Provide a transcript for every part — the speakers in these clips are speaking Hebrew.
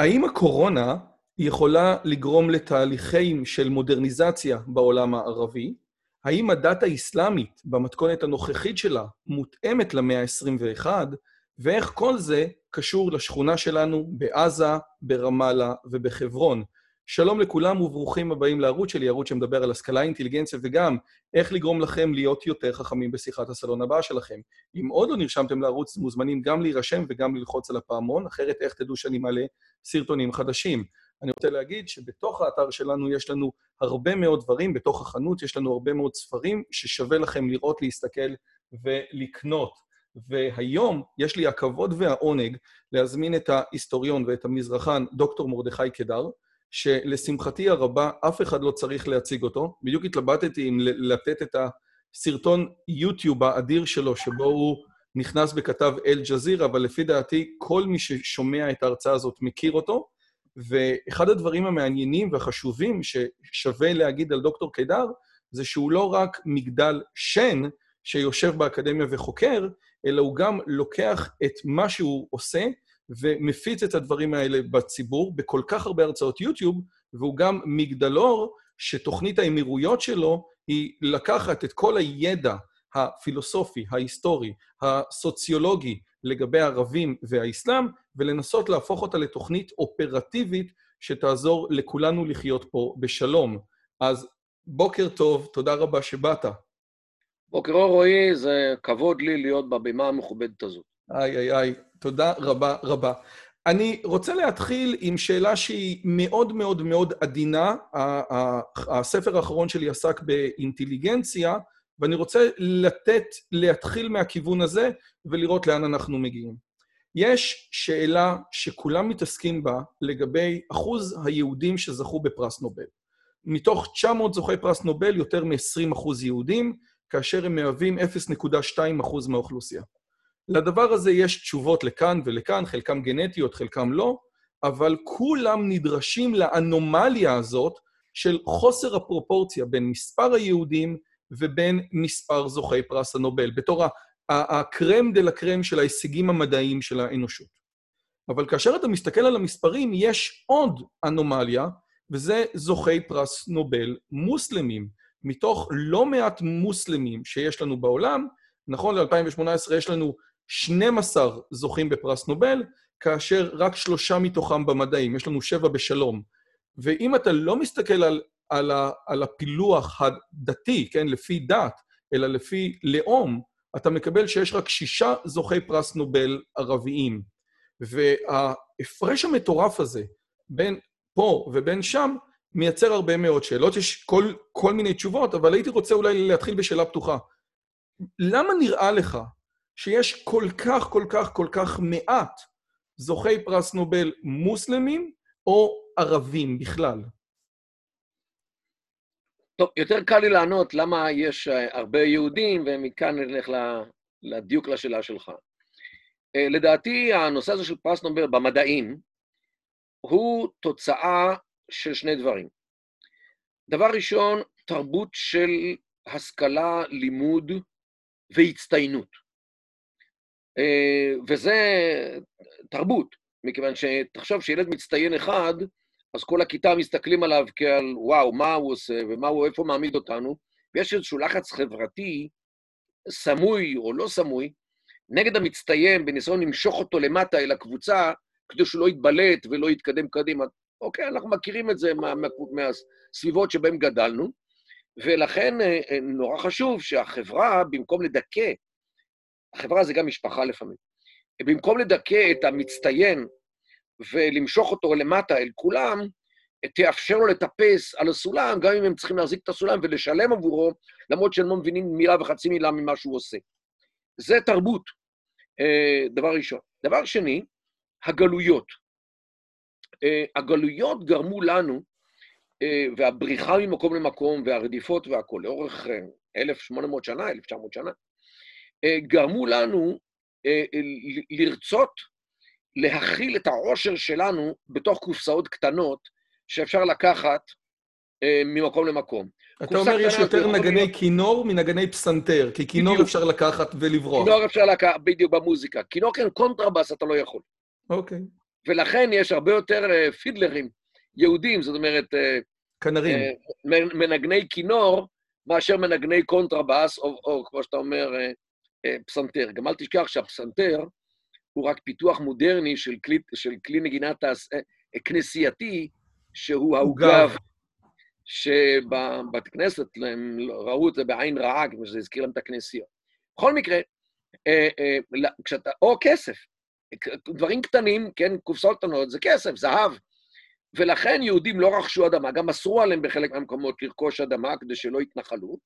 האם הקורונה יכולה לגרום לתהליכים של מודרניזציה בעולם הערבי? האם הדת האסלאמית במתכונת הנוכחית שלה מותאמת למאה ה-21? ואיך כל זה קשור לשכונה שלנו בעזה, ברמאללה ובחברון. שלום לכולם וברוכים הבאים לערוץ שלי, ערוץ שמדבר על השכלה, אינטליגנציה וגם איך לגרום לכם להיות יותר חכמים בשיחת הסלון הבאה שלכם. אם עוד לא נרשמתם לערוץ, מוזמנים גם להירשם וגם ללחוץ על הפעמון, אחרת איך תדעו שאני מעלה סרטונים חדשים. אני רוצה להגיד שבתוך האתר שלנו יש לנו הרבה מאוד דברים, בתוך החנות יש לנו הרבה מאוד ספרים ששווה לכם לראות, להסתכל ולקנות. והיום יש לי הכבוד והעונג להזמין את ההיסטוריון ואת המזרחן, דוקטור מרדכי קדר, שלשמחתי הרבה, אף אחד לא צריך להציג אותו. בדיוק התלבטתי אם לתת את הסרטון יוטיוב האדיר שלו, שבו הוא נכנס וכתב אל-ג'זירה, אבל לפי דעתי, כל מי ששומע את ההרצאה הזאת מכיר אותו. ואחד הדברים המעניינים והחשובים ששווה להגיד על דוקטור קידר, זה שהוא לא רק מגדל שן שיושב באקדמיה וחוקר, אלא הוא גם לוקח את מה שהוא עושה ומפיץ את הדברים האלה בציבור בכל כך הרבה הרצאות יוטיוב, והוא גם מגדלור שתוכנית האמירויות שלו היא לקחת את כל הידע הפילוסופי, ההיסטורי, הסוציולוגי לגבי הערבים והאסלאם, ולנסות להפוך אותה לתוכנית אופרטיבית שתעזור לכולנו לחיות פה בשלום. אז בוקר טוב, תודה רבה שבאת. בוקר אור רועי, זה כבוד לי להיות בבימה המכובדת הזאת. איי, איי, איי, תודה רבה רבה. אני רוצה להתחיל עם שאלה שהיא מאוד מאוד מאוד עדינה. הספר האחרון שלי עסק באינטליגנציה, ואני רוצה לתת, להתחיל מהכיוון הזה ולראות לאן אנחנו מגיעים. יש שאלה שכולם מתעסקים בה לגבי אחוז היהודים שזכו בפרס נובל. מתוך 900 זוכי פרס נובל, יותר מ-20 אחוז יהודים, כאשר הם מהווים 0.2 אחוז מהאוכלוסייה. לדבר הזה יש תשובות לכאן ולכאן, חלקם גנטיות, חלקם לא, אבל כולם נדרשים לאנומליה הזאת של חוסר הפרופורציה בין מספר היהודים ובין מספר זוכי פרס הנובל, בתור הקרם דה לה קרם של ההישגים המדעיים של האנושות. אבל כאשר אתה מסתכל על המספרים, יש עוד אנומליה, וזה זוכי פרס נובל מוסלמים. מתוך לא מעט מוסלמים שיש לנו בעולם, נכון ל-2018 יש לנו 12 זוכים בפרס נובל, כאשר רק שלושה מתוכם במדעים, יש לנו שבע בשלום. ואם אתה לא מסתכל על, על, ה, על הפילוח הדתי, כן, לפי דת, אלא לפי לאום, אתה מקבל שיש רק שישה זוכי פרס נובל ערביים. וההפרש המטורף הזה בין פה ובין שם מייצר הרבה מאוד שאלות. יש כל, כל מיני תשובות, אבל הייתי רוצה אולי להתחיל בשאלה פתוחה. למה נראה לך שיש כל כך, כל כך, כל כך מעט זוכי פרס נובל מוסלמים או ערבים בכלל? טוב, יותר קל לי לענות למה יש אה, הרבה יהודים, ומכאן נלך לדיוק לשאלה שלך. אה, לדעתי, הנושא הזה של פרס נובל במדעים הוא תוצאה של שני דברים. דבר ראשון, תרבות של השכלה, לימוד והצטיינות. אה, וזה תרבות, מכיוון שתחשוב שילד מצטיין אחד, אז כל הכיתה מסתכלים עליו כעל וואו, מה הוא עושה ומה הוא, איפה מעמיד אותנו, ויש איזשהו לחץ חברתי, סמוי או לא סמוי, נגד המצטיין בניסיון למשוך אותו למטה אל הקבוצה, כדי שהוא לא יתבלט ולא יתקדם קדימה. אוקיי, אנחנו מכירים את זה מה, מה, מהסביבות שבהן גדלנו, ולכן אה, אה, נורא חשוב שהחברה, במקום לדכא, החברה זה גם משפחה לפעמים, במקום לדכא את המצטיין ולמשוך אותו למטה אל כולם, תאפשר לו לטפס על הסולם, גם אם הם צריכים להחזיק את הסולם ולשלם עבורו, למרות שהם לא מבינים מילה וחצי מילה ממה שהוא עושה. זה תרבות, אה, דבר ראשון. דבר שני, הגלויות. אה, הגלויות גרמו לנו, אה, והבריחה ממקום למקום, והרדיפות והכול, לאורך 1,800 שנה, 1,900 שנה, גרמו לנו לרצות להכיל את העושר שלנו בתוך קופסאות קטנות שאפשר לקחת אה, ממקום למקום. אתה אומר יש יותר נגני. כינור מנגני פסנתר, כי כינור בדיוק. אפשר לקחת ולברוח. כינור אפשר לקחת, בדיוק במוזיקה. כינור כן, קונטרבאס אתה לא יכול. אוקיי. ולכן יש הרבה יותר אה, פידלרים יהודים, זאת אומרת... כנרים. אה, מנגני כינור, מאשר מנגני קונטרבאס, או, או כמו שאתה אומר, פסנתר. גם אל תשכח שהפסנתר הוא רק פיתוח מודרני של כלי, של כלי נגינה תעש... כנסייתי, שהוא העוגב, שבבית כנסת הם ראו את זה בעין רעה, כמו שזה הזכיר להם את הכנסיות. בכל מקרה, כשאתה, או כסף, דברים קטנים, כן, קופסאות קטנות, זה כסף, זהב. ולכן יהודים לא רכשו אדמה, גם אסרו עליהם בחלק מהמקומות לרכוש אדמה כדי שלא יתנחלו,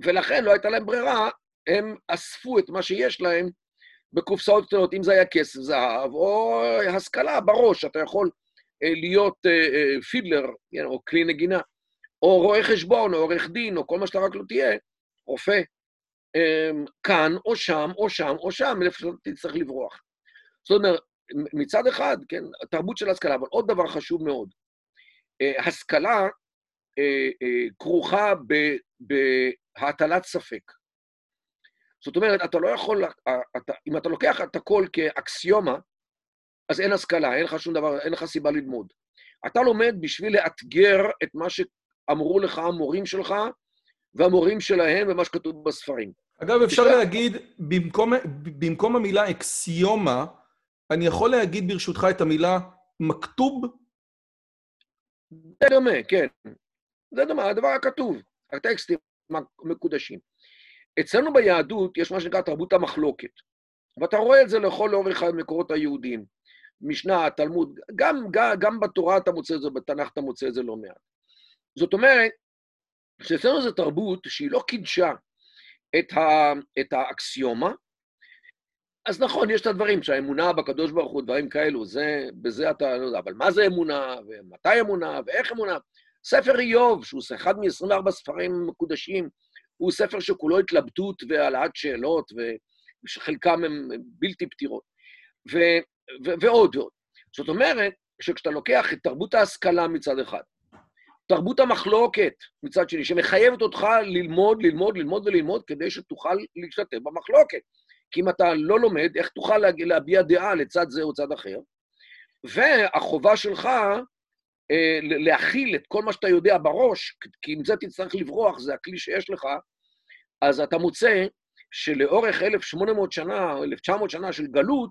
ולכן לא הייתה להם ברירה, הם אספו את מה שיש להם בקופסאות קטנות, אם זה היה כסף, זהב, או השכלה בראש, אתה יכול אה, להיות אה, אה, פידלר, כן, או כלי נגינה, או רואה חשבון, או עורך דין, או כל מה שאתה רק לא תהיה, רופא, כאן, או שם, או שם, או שם, איפה שאתה תצטרך לברוח. זאת אומרת, מצד אחד, כן, תרבות של השכלה, אבל עוד דבר חשוב מאוד, השכלה כרוכה בהטלת ספק. זאת אומרת, אתה לא יכול, אתה, אם אתה לוקח את הכל כאקסיומה, אז אין השכלה, אין לך שום דבר, אין לך סיבה ללמוד. אתה לומד בשביל לאתגר את מה שאמרו לך המורים שלך והמורים שלהם ומה שכתוב בספרים. אגב, אפשר. להגיד, במקום, במקום המילה אקסיומה, אני יכול להגיד ברשותך את המילה מכתוב? זה דומה, כן. זה דומה, הדבר הכתוב, הטקסטים המקודשים. אצלנו ביהדות יש מה שנקרא תרבות המחלוקת, ואתה רואה את זה לכל אורך המקורות היהודיים. משנה, תלמוד, גם, גם, גם בתורה אתה מוצא את זה, בתנ"ך אתה מוצא את זה לא מעט. זאת אומרת, שאצלנו זו תרבות שהיא לא קידשה את, ה, את האקסיומה, אז נכון, יש את הדברים שהאמונה בקדוש ברוך הוא, דברים כאלו, זה, בזה אתה לא יודע, אבל מה זה אמונה, ומתי אמונה, ואיך אמונה? ספר איוב, שהוא אחד מ-24 ספרים מקודשים, הוא ספר שכולו התלבטות והעלאת שאלות, ושחלקם הם בלתי פתירות. ו, ו, ועוד ועוד. זאת אומרת, שכשאתה לוקח את תרבות ההשכלה מצד אחד, תרבות המחלוקת מצד שני, שמחייבת אותך ללמוד, ללמוד, ללמוד וללמוד כדי שתוכל להשתתף במחלוקת. כי אם אתה לא לומד, איך תוכל להביע דעה לצד זה או צד אחר? והחובה שלך אה, להכיל את כל מה שאתה יודע בראש, כי עם זה תצטרך לברוח, זה הכלי שיש לך, אז אתה מוצא שלאורך 1,800 שנה, או 1,900 שנה של גלות,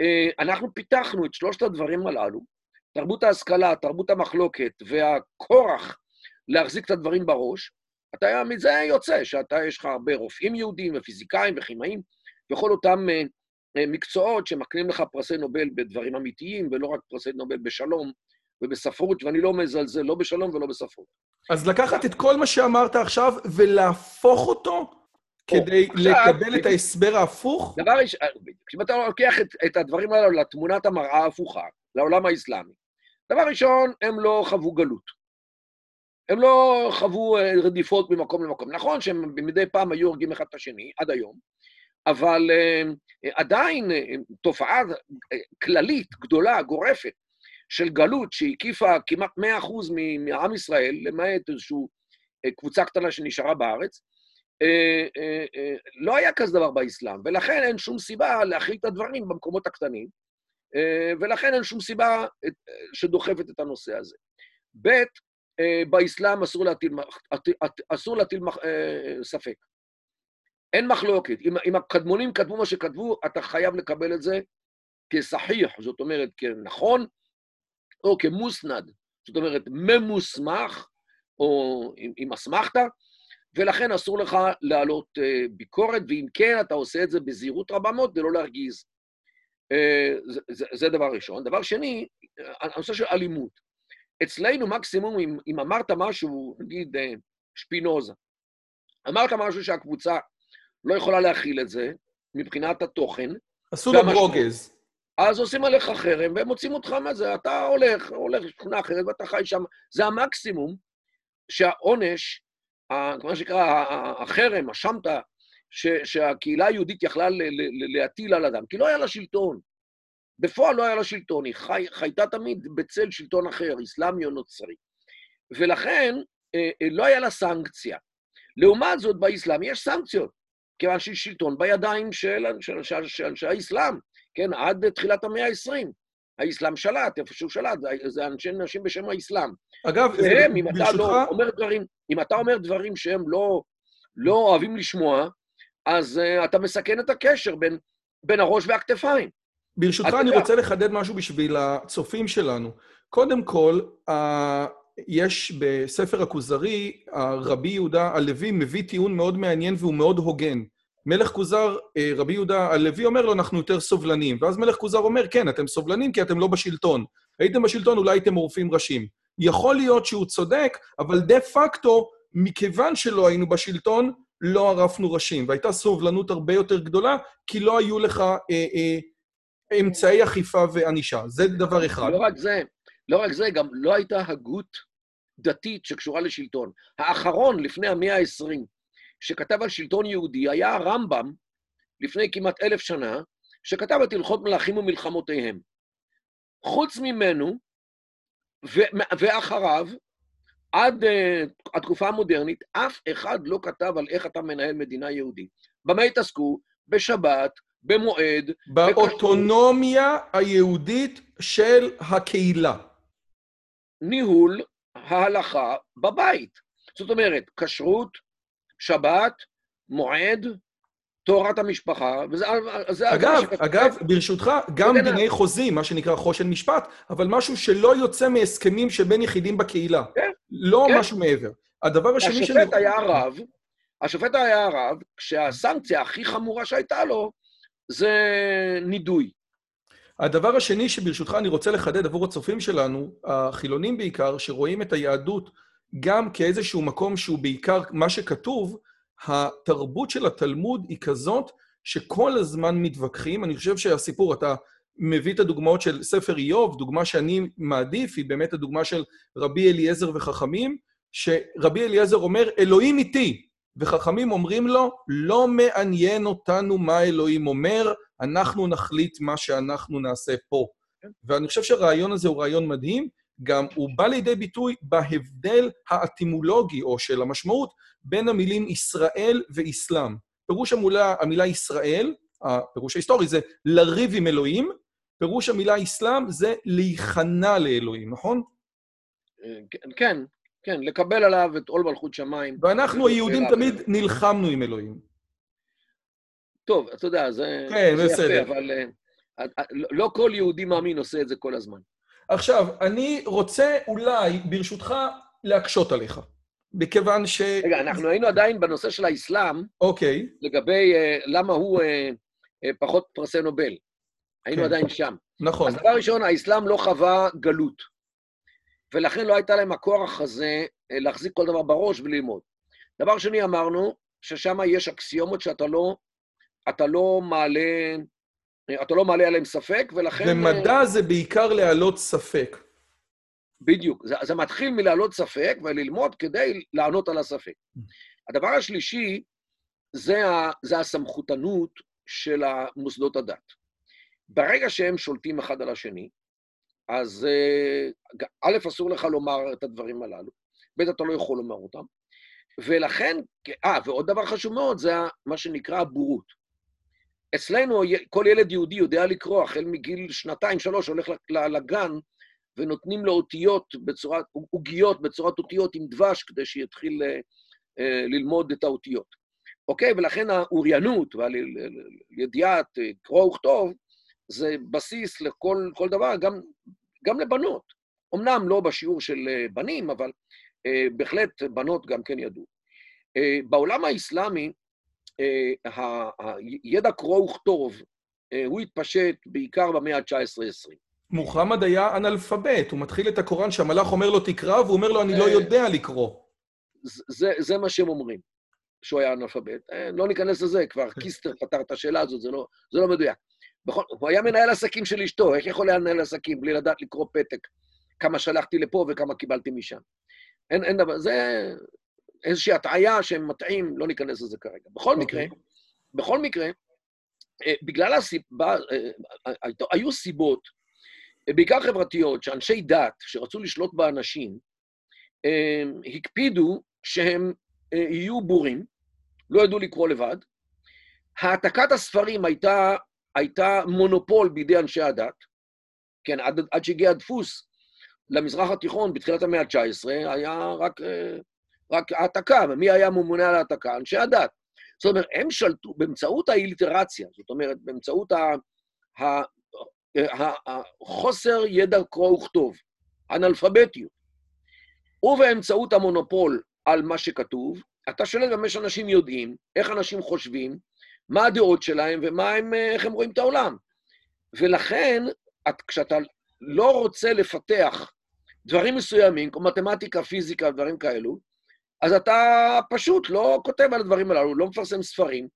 אה, אנחנו פיתחנו את שלושת הדברים הללו, תרבות ההשכלה, תרבות המחלוקת והכורח להחזיק את הדברים בראש, אתה, מזה יוצא שאתה, יש לך הרבה רופאים יהודים ופיזיקאים וכימאים, וכל אותם אה, אה, מקצועות שמקנים לך פרסי נובל בדברים אמיתיים, ולא רק פרסי נובל בשלום ובספרות, ואני לא מזלזל לא בשלום ולא בספרות. אז לקחת את כל מה שאמרת עכשיו ולהפוך אותו כדי לקבל את ההסבר ההפוך? דבר ראשון, כשאתה לוקח את, את הדברים האלו לתמונת המראה ההפוכה, לעולם האסלאמי, דבר ראשון, הם לא חוו גלות. הם לא חוו אה, רדיפות ממקום למקום. נכון שהם מדי פעם היו הורגים אחד את השני, עד היום, אבל uh, עדיין תופעה כללית, גדולה, גורפת, של גלות שהקיפה כמעט 100% מעם ישראל, למעט איזושהי uh, קבוצה קטנה שנשארה בארץ, uh, uh, לא היה כזה דבר באסלאם, ולכן אין שום סיבה להכיל את הדברים במקומות הקטנים, ולכן אין שום סיבה שדוחפת את הנושא הזה. ב', באסלאם אסור להטיל, אסור להטיל ספק. אין מחלוקת. אם, אם הקדמונים כתבו מה שכתבו, אתה חייב לקבל את זה כסחיח, זאת אומרת, כנכון, או כמוסנד, זאת אומרת, ממוסמך, או עם, עם אסמכתה, ולכן אסור לך להעלות uh, ביקורת, ואם כן, אתה עושה את זה בזהירות רבה מאוד כדי לא להרגיז. Uh, זה, זה, זה דבר ראשון. דבר שני, הנושא של אלימות. אצלנו מקסימום, אם, אם אמרת משהו, נגיד שפינוזה, אמרת משהו שהקבוצה לא יכולה להכיל את זה מבחינת התוכן. עשו לו ברוגז. אז עושים עליך חרם והם מוצאים אותך מה זה, אתה הולך, הולך לשכונה אחרת ואתה חי שם. זה המקסימום שהעונש, מה שנקרא החרם, השמטה, שהקהילה היהודית יכלה להטיל על אדם, כי לא היה לה שלטון. בפועל לא היה לה שלטון, היא חי, חייתה תמיד בצל שלטון אחר, אסלאמי או נוצרי. ולכן אה, אה, לא היה לה סנקציה. לעומת זאת, באסלאם יש סנקציות. כיוון שיש שלטון בידיים של, של האסלאם, כן, עד תחילת המאה ה-20. האסלאם שלט, איפה שהוא שלט, זה- אנשי נשים בשם האסלאם. אגב, והם, אם אתה לא אומר דברים, אם אתה אומר דברים שהם לא, לא אוהבים לשמוע, אז uh, אתה מסכן את הקשר בין, בין הראש והכתפיים. ברשותך, אני יודע. רוצה לחדד משהו בשביל הצופים שלנו. קודם כל, ה- יש בספר הכוזרי, רבי יהודה הלוי מביא טיעון מאוד מעניין והוא מאוד הוגן. מלך כוזר, אה, רבי יהודה הלוי אומר לו, אנחנו יותר סובלניים. ואז מלך כוזר אומר, כן, אתם סובלנים כי אתם לא בשלטון. הייתם בשלטון, אולי הייתם עורפים ראשים. יכול להיות שהוא צודק, אבל דה פקטו, מכיוון שלא היינו בשלטון, לא ערפנו ראשים. והייתה סובלנות הרבה יותר גדולה, כי לא היו לך אה, אה, אמצעי אכיפה וענישה. זה דבר אחד. לא רק זה, לא רק זה, גם לא הייתה הגות דתית שקשורה לשלטון. האחרון, לפני המאה ה-20, שכתב על שלטון יהודי, היה הרמב"ם, לפני כמעט אלף שנה, שכתב את הלכות מלכים ומלחמותיהם. חוץ ממנו, ו- ואחריו, עד uh, התקופה המודרנית, אף אחד לא כתב על איך אתה מנהל מדינה יהודית. במה התעסקו? בשבת, במועד, באוטונומיה היהודית של הקהילה. ניהול ההלכה בבית. זאת אומרת, כשרות, שבת, מועד, תורת המשפחה, וזה... זה אגב, אגב, ברשותך, גם דיני חוזים, מה שנקרא חושן משפט, אבל משהו שלא יוצא מהסכמים שבין יחידים בקהילה. כן, לא כן. משהו מעבר. הדבר השני השופט היה הרב, השופט היה הרב, כשהסנקציה הכי חמורה שהייתה לו, זה נידוי. הדבר השני שברשותך אני רוצה לחדד עבור הצופים שלנו, החילונים בעיקר, שרואים את היהדות גם כאיזשהו מקום שהוא בעיקר מה שכתוב, התרבות של התלמוד היא כזאת שכל הזמן מתווכחים. אני חושב שהסיפור, אתה מביא את הדוגמאות של ספר איוב, דוגמה שאני מעדיף היא באמת הדוגמה של רבי אליעזר וחכמים, שרבי אליעזר אומר, אלוהים איתי, וחכמים אומרים לו, לא מעניין אותנו מה אלוהים אומר, אנחנו נחליט מה שאנחנו נעשה פה. ואני חושב שהרעיון הזה הוא רעיון מדהים, גם הוא בא לידי ביטוי בהבדל האטימולוגי, או של המשמעות, בין המילים ישראל ואסלאם. פירוש המילה, המילה ישראל, הפירוש ההיסטורי זה לריב עם אלוהים, פירוש המילה אסלאם זה להיכנע לאלוהים, נכון? כן, כן, לקבל עליו את עול מלכות שמיים. ואנחנו היהודים תמיד. נלחמנו עם אלוהים. טוב, אתה יודע, זה, כן, זה בסדר. יפה, אבל uh, לא לא כל יהודי מאמין עושה את זה כל הזמן. עכשיו, אני רוצה אולי, ברשותך, להקשות עליך. מכיוון ש... רגע, אנחנו היינו עדיין בנושא של האסלאם, אוקיי, לגבי uh, למה הוא uh, uh, פחות פרסי נובל. היינו כן. עדיין שם. נכון. אז דבר ראשון, האסלאם לא חווה גלות, ולכן לא הייתה להם הכורח הזה להחזיק כל דבר בראש וללמוד. דבר שני, אמרנו ששם יש אקסיומות שאתה לא, אתה לא מעלה, אתה לא מעלה עליהם ספק, ולכן... אה, ומדע זה בעיקר להעלות ספק. בדיוק. זה, זה מתחיל מלהעלות ספק וללמוד כדי לענות על הספק. הדבר השלישי זה, ה, זה הסמכותנות של המוסדות הדת. ברגע שהם שולטים אחד על השני, אז אה, א', אסור לך לומר את הדברים הללו, ב', אתה לא יכול לומר אותם, ולכן, אה, ועוד דבר חשוב מאוד, זה מה שנקרא הבורות. אצלנו כל ילד יהודי יודע לקרוא, החל מגיל שנתיים, שלוש, הולך לגן, ונותנים לו אותיות בצורת, עוגיות בצורת אותיות עם דבש, כדי שיתחיל אה, ללמוד את האותיות. אוקיי? ולכן האוריינות והידיעת קרוא וכתוב, זה בסיס לכל כל דבר, גם, גם לבנות. אמנם לא בשיעור של בנים, אבל אה, בהחלט בנות גם כן ידעו. אה, בעולם האסלאמי, אה, הידע קרוא וכתוב, אה, הוא התפשט בעיקר במאה ה-19-20. מוחמד היה אנאלפבית, הוא מתחיל את הקוראן שהמלאך אומר לו תקרא, והוא אומר לו אני לא יודע לקרוא. זה, זה מה שהם אומרים, שהוא היה אנאלפבית. לא ניכנס לזה, כבר קיסטר פתר את השאלה הזאת, זה לא, זה לא מדויק. בכל, הוא היה מנהל עסקים של אשתו, איך יכול היה לנהל עסקים בלי לדעת לקרוא פתק? כמה שלחתי לפה וכמה קיבלתי משם. אין, אין דבר, זה איזושהי הטעיה שהם מטעים, לא ניכנס לזה כרגע. בכל okay. מקרה, בכל מקרה, בגלל הסיבה, היו סיבות, בעיקר חברתיות, שאנשי דת שרצו לשלוט באנשים, הקפידו שהם יהיו בורים, לא ידעו לקרוא לבד. העתקת הספרים הייתה הייתה מונופול בידי אנשי הדת, כן, עד, עד שהגיע הדפוס למזרח התיכון בתחילת המאה ה-19, היה רק, אה, רק העתקה, ומי היה ממונה על העתקה? אנשי הדת. זאת אומרת, הם שלטו באמצעות האיליטרציה, זאת אומרת, באמצעות החוסר ידע קרוא וכתוב, אנאלפביתיות, ובאמצעות המונופול על מה שכתוב, אתה שולט במה שאנשים יודעים, איך אנשים חושבים, מה הדעות שלהם ומה הם, איך הם רואים את העולם. ולכן, את, כשאתה לא רוצה לפתח דברים מסוימים, כמו מתמטיקה, פיזיקה, דברים כאלו, אז אתה פשוט לא כותב על הדברים הללו, לא מפרסם ספרים,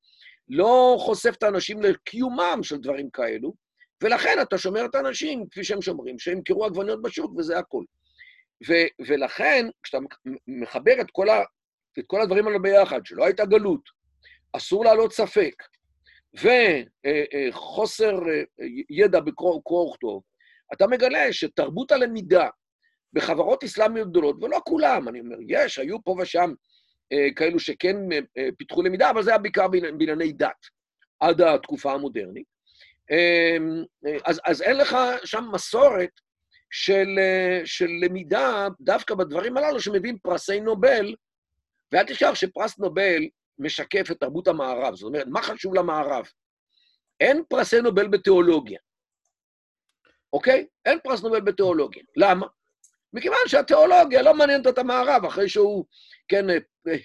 לא חושף את האנשים לקיומם של דברים כאלו, ולכן אתה שומר את האנשים, כפי שהם שומרים, שהם ימכרו עגבניות בשוק, וזה הכול. ולכן, כשאתה מחבר את כל, ה- את כל הדברים האלה ביחד, שלא הייתה גלות, אסור להעלות ספק, וחוסר אה, ידע בקרוא וכתוב, אתה מגלה שתרבות הלמידה בחברות אסלאמיות גדולות, ולא כולם, אני אומר, יש, היו פה ושם אה, כאלו שכן אה, פיתחו למידה, אבל זה היה בעיקר בענייני דת, עד התקופה המודרנית. אמ, אז, אז אין לך שם מסורת של, של למידה דווקא בדברים הללו שמביאים פרסי נובל, ואל תשכח שפרס נובל משקף את תרבות המערב. זאת אומרת, מה חשוב למערב? אין פרסי נובל בתיאולוגיה, אוקיי? אין פרס נובל בתיאולוגיה. למה? מכיוון שהתיאולוגיה לא מעניינת את המערב, אחרי שהוא, כן,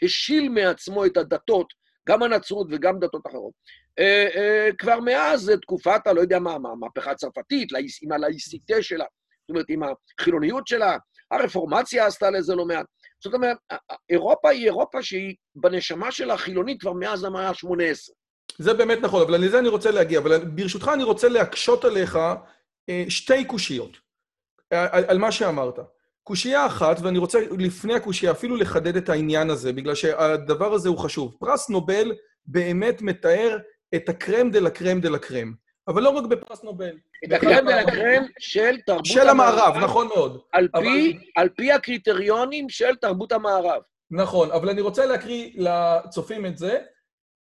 השיל מעצמו את הדתות, גם הנצרות וגם דתות אחרות. אה, אה, כבר מאז תקופת, הלא יודע מה, המהפכה הצרפתית, עם הלאיסיטה שלה, זאת אומרת, עם החילוניות שלה, הרפורמציה עשתה לזה לא מעט. זאת אומרת, אירופה היא אירופה שהיא בנשמה שלה חילונית כבר מאז המאה ה-18. זה באמת נכון, אבל לזה אני רוצה להגיע. אבל ברשותך אני רוצה להקשות עליך אה, שתי קושיות על מה שאמרת. קושייה אחת, ואני רוצה לפני הקושייה אפילו לחדד את העניין הזה, בגלל שהדבר הזה הוא חשוב. פרס נובל באמת מתאר את ה crème de la crème de la crème. אבל לא רק בפרס נובל. את ה crème de la crème של תרבות של המערב, נכון מאוד. על פי, אבל... על פי הקריטריונים של תרבות המערב. נכון, אבל אני רוצה להקריא לצופים את זה.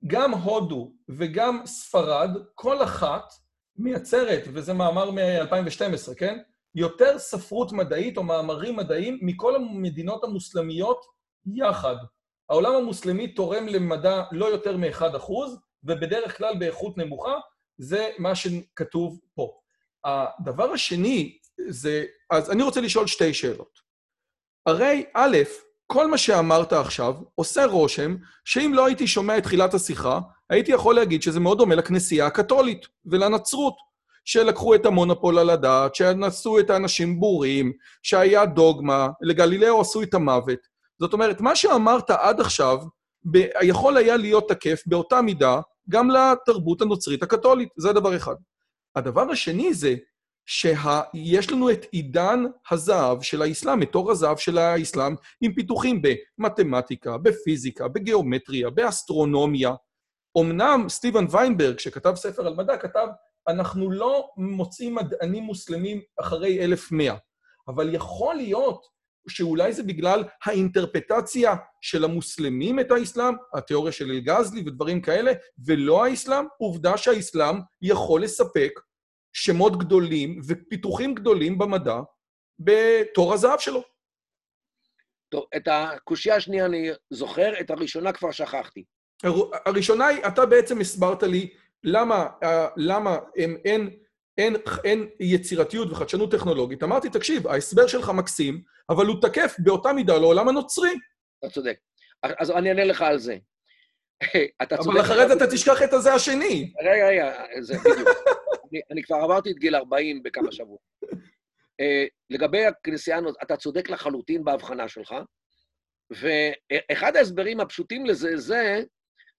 גם הודו וגם ספרד, כל אחת מייצרת, וזה מאמר מ-2012, כן? יותר ספרות מדעית או מאמרים מדעיים מכל המדינות המוסלמיות יחד. העולם המוסלמי תורם למדע לא יותר מ-1%, ובדרך כלל באיכות נמוכה, זה מה שכתוב פה. הדבר השני זה, אז אני רוצה לשאול שתי שאלות. הרי א', כל מה שאמרת עכשיו עושה רושם שאם לא הייתי שומע את תחילת השיחה, הייתי יכול להגיד שזה מאוד דומה לכנסייה הקתולית ולנצרות, שלקחו את המונופול על הדת, שנשאו את האנשים בורים, שהיה דוגמה, לגלילאו עשו את המוות. זאת אומרת, מה שאמרת עד עכשיו ב- יכול היה להיות תקף באותה מידה גם לתרבות הנוצרית הקתולית. זה הדבר אחד. הדבר השני זה שיש לנו את עידן הזהב של האסלאם, את תור הזהב של האסלאם, עם פיתוחים במתמטיקה, בפיזיקה, בגיאומטריה, באסטרונומיה. אמנם סטיבן ויינברג, שכתב ספר על מדע, כתב, אנחנו לא מוצאים מדענים מוסלמים אחרי 1100, אבל יכול להיות שאולי זה בגלל האינטרפטציה של המוסלמים את האסלאם, התיאוריה של אל-גזלי ודברים כאלה, ולא האסלאם. עובדה שהאסלאם יכול לספק שמות גדולים ופיתוחים גדולים במדע בתור הזהב שלו. טוב, את הקושייה השנייה אני זוכר, את הראשונה כבר שכחתי. הראשונה היא, אתה בעצם הסברת לי למה, למה אין, אין, אין, אין יצירתיות וחדשנות טכנולוגית. אמרתי, תקשיב, ההסבר שלך מקסים, אבל הוא תקף באותה מידה לעולם הנוצרי. אתה צודק. אז אני אענה לך על זה. אתה צודק. אבל אחרי זה אתה תשכח את הזה השני. רגע, רגע, זה בדיוק. אני, אני כבר עברתי את גיל 40 בכמה שבועות. Uh, לגבי הכנסייה, אתה צודק לחלוטין בהבחנה שלך, ואחד ההסברים הפשוטים לזה זה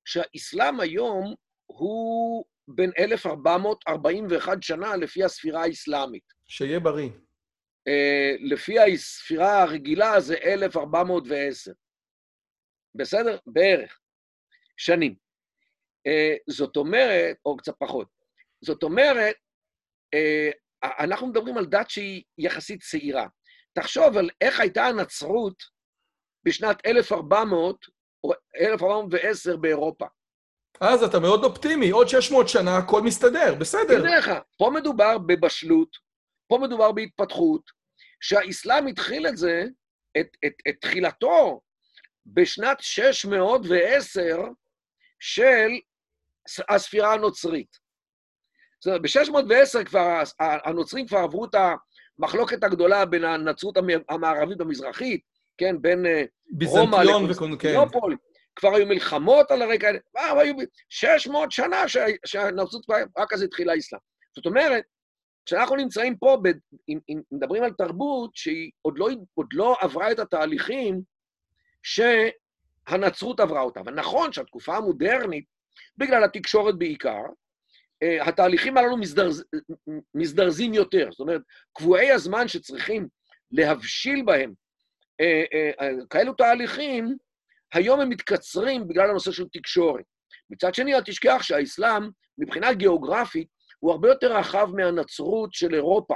שהאסלאם היום הוא בין 1441 שנה לפי הספירה האסלאמית. שיהיה בריא. Uh, לפי הספירה הרגילה זה 1410. בסדר? בערך. שנים. Uh, זאת אומרת, או קצת פחות. זאת אומרת, uh, אנחנו מדברים על דת שהיא יחסית צעירה. תחשוב על איך הייתה הנצרות בשנת 1400 או 1410 באירופה. אז אתה מאוד אופטימי, עוד 600 שנה הכל מסתדר, בסדר. תראה לך, פה מדובר בבשלות, פה מדובר בהתפתחות, שהאסלאם התחיל את זה, את, את, את תחילתו, בשנת 610 של הספירה הנוצרית. זאת אומרת, ב-610 כבר, הנוצרים כבר עברו את המחלוקת הגדולה בין הנצרות המערבית המזרחית, כן, בין אה, רומא לקונסטנטינופול, כן. כבר היו מלחמות על הרקע, כבר היו 600 שנה שהנצרות רק אז התחילה האסלאם. זאת אומרת, כשאנחנו נמצאים פה, ב, אם, אם מדברים על תרבות שהיא עוד לא, עוד לא עברה את התהליכים שהנצרות עברה אותה. ונכון שהתקופה המודרנית, בגלל התקשורת בעיקר, אה, התהליכים הללו מזדרז, מזדרזים יותר. זאת אומרת, קבועי הזמן שצריכים להבשיל בהם אה, אה, כאלו תהליכים, היום הם מתקצרים בגלל הנושא של תקשורת. מצד שני, אל תשכח שהאסלאם, מבחינה גיאוגרפית, הוא הרבה יותר רחב מהנצרות של אירופה,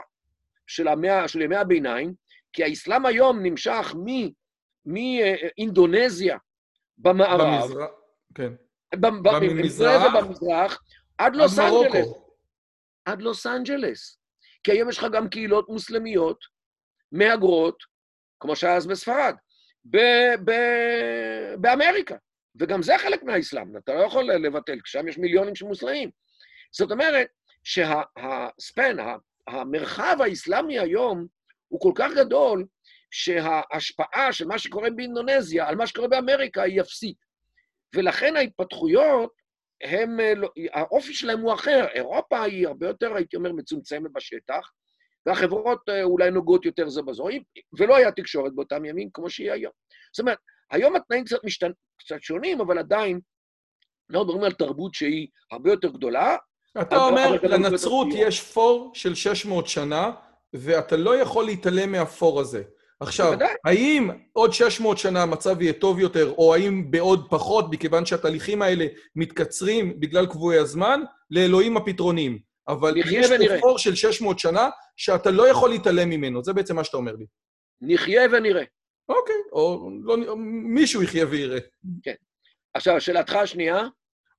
של, המאה, של ימי הביניים, כי האסלאם היום נמשך מאינדונזיה במערב, במזרח, כן. במזרח, במזרח, עד לוס אנג'לס. עד לוס אנג'לס. כי היום יש לך גם קהילות מוסלמיות, מהגרות, כמו שהיה אז בספרד, ב- ב- באמריקה. וגם זה חלק מהאסלאם, אתה לא יכול לבטל, כי שם יש מיליונים של מוסלמים. זאת אומרת שהספן, המרחב האסלאמי היום הוא כל כך גדול, שההשפעה של מה שקורה באינדונזיה על מה שקורה באמריקה היא אפסית. ולכן ההתפתחויות, הם, לא, האופי שלהם הוא אחר. אירופה היא הרבה יותר, הייתי אומר, מצומצמת בשטח, והחברות אה, אולי נוגעות יותר זה בזו, ולא היה תקשורת באותם ימים כמו שהיא היום. זאת אומרת, היום התנאים קצת, משתנ... קצת שונים, אבל עדיין אנחנו מדברים על תרבות שהיא הרבה יותר גדולה. אתה אומר, לנצרות יש פור של 600 שנה, ואתה לא יכול להתעלם מהפור הזה. עכשיו, בוודאי. האם עוד 600 שנה המצב יהיה טוב יותר, או האם בעוד פחות, מכיוון שהתהליכים האלה מתקצרים בגלל קבועי הזמן, לאלוהים הפתרונים. אבל יש פה פור של 600 שנה שאתה לא יכול להתעלם ממנו, זה בעצם מה שאתה אומר לי. נחיה ונראה. אוקיי, או, לא, או מישהו יחיה ויראה. כן. עכשיו, שאלתך השנייה?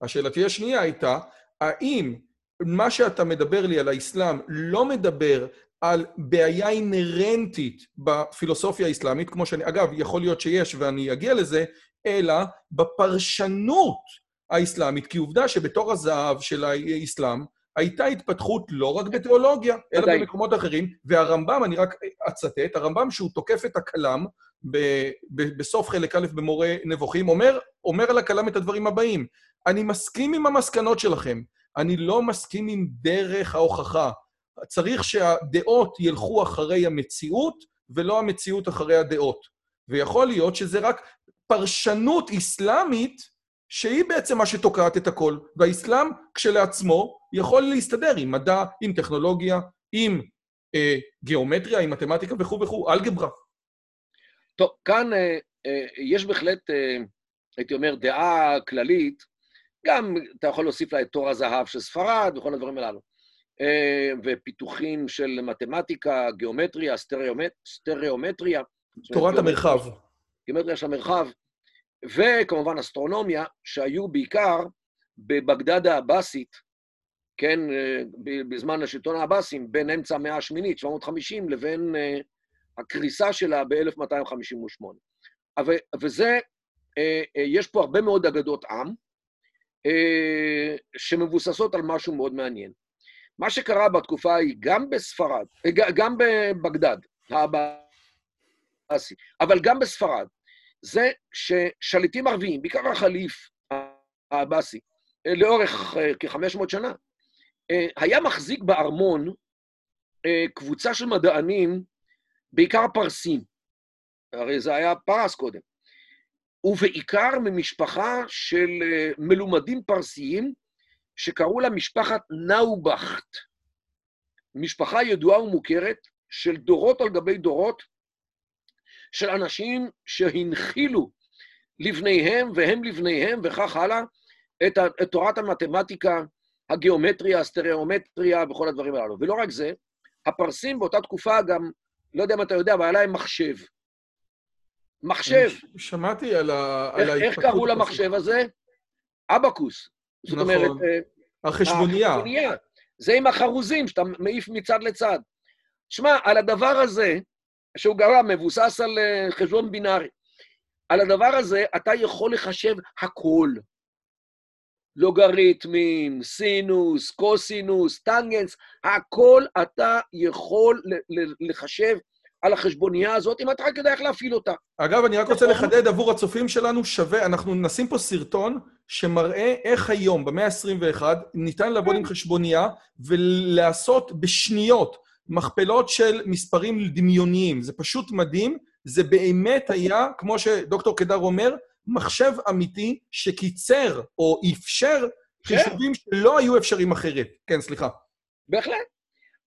השאלתי השנייה הייתה, האם מה שאתה מדבר לי על האסלאם לא מדבר על בעיה אינהרנטית בפילוסופיה האסלאמית, כמו שאני, אגב, יכול להיות שיש ואני אגיע לזה, אלא בפרשנות האסלאמית, כי עובדה שבתור הזהב של האסלאם, הייתה התפתחות לא רק בתיאולוגיה, אלא עדיין. במקומות אחרים, והרמב"ם, אני רק אצטט, הרמב"ם שהוא תוקף את הכלם בסוף חלק א' במורה נבוכים, אומר, אומר על הכלם את הדברים הבאים: אני מסכים עם המסקנות שלכם, אני לא מסכים עם דרך ההוכחה. צריך שהדעות ילכו אחרי המציאות, ולא המציאות אחרי הדעות. ויכול להיות שזה רק פרשנות אסלאמית שהיא בעצם מה שתוקעת את הכל. והאסלאם כשלעצמו יכול להסתדר עם מדע, עם טכנולוגיה, עם אה, גיאומטריה, עם מתמטיקה וכו' וכו', אלגברה. טוב, כאן אה, אה, יש בהחלט, אה, הייתי אומר, דעה כללית, גם אתה יכול להוסיף לה את תור הזהב של ספרד וכל הדברים הללו. אה, ופיתוחים של מתמטיקה, גיאומטריה, סטריאומט, סטריאומטריה. תורת המרחב. גיאומטריה של המרחב, וכמובן אסטרונומיה, שהיו בעיקר בבגדד העבאסית, כן, אה, בזמן השלטון העבאסים, בין אמצע המאה השמינית, 750, לבין אה, הקריסה שלה ב-1258. וזה, יש פה הרבה מאוד אגדות עם, שמבוססות על משהו מאוד מעניין. מה שקרה בתקופה ההיא, גם בספרד, גם בבגדד, העבאסי, אבל גם בספרד, זה ששליטים ערביים, בעיקר החליף העבאסי, לאורך אה, כ-500 שנה, אה, היה מחזיק בארמון אה, קבוצה של מדענים, בעיקר פרסים, הרי זה היה פרס קודם, ובעיקר ממשפחה של מלומדים פרסיים, שקראו לה משפחת נאובכט, משפחה ידועה ומוכרת של דורות על גבי דורות, של אנשים שהנחילו לבניהם והם לבניהם וכך הלאה את, את תורת המתמטיקה, הגיאומטריה, הסטריאומטריה וכל הדברים הללו. ולא רק זה, הפרסים באותה תקופה גם, לא יודע אם אתה יודע, אבל היה להם מחשב. מחשב. שמעתי על ה... איך, איך קראו למחשב הזה? אבקוס. זאת נכון. אומרת... החשבונייה. החשבונייה. זה עם החרוזים שאתה מעיף מצד לצד. שמע, על הדבר הזה, שהוא גרם, מבוסס על אה, חשבון בינארי, על הדבר הזה אתה יכול לחשב הכל. לוגריתמים, סינוס, קוסינוס, טנגנס, הכל אתה יכול לחשב על החשבונייה הזאת, אם אתה רק יודע איך להפעיל אותה. אגב, אני רק רוצה נכון. לחדד עבור הצופים שלנו, שווה, אנחנו נשים פה סרטון שמראה איך היום, במאה ה-21, ניתן לעבוד עם כן. חשבונייה ולעשות בשניות מכפלות של מספרים דמיוניים. זה פשוט מדהים, זה באמת היה, כמו שדוקטור קדר אומר, מחשב אמיתי שקיצר או אפשר כן. חישובים שלא היו אפשריים אחרת. כן, סליחה. בהחלט.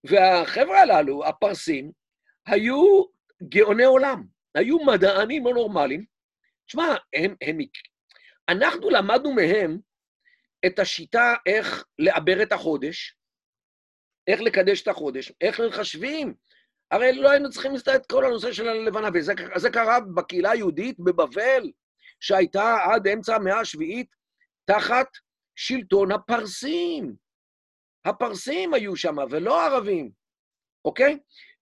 והחבר'ה הללו, הפרסים, היו גאוני עולם, היו מדענים לא נורמליים. תשמע, הם, הם... אנחנו למדנו מהם את השיטה איך לעבר את החודש, איך לקדש את החודש, איך מחשבים. הרי לא היינו צריכים לסתר את כל הנושא של הלבנה, וזה קרה בקהילה היהודית בבבל, שהייתה עד אמצע המאה השביעית תחת שלטון הפרסים. הפרסים היו שם, ולא הערבים, אוקיי?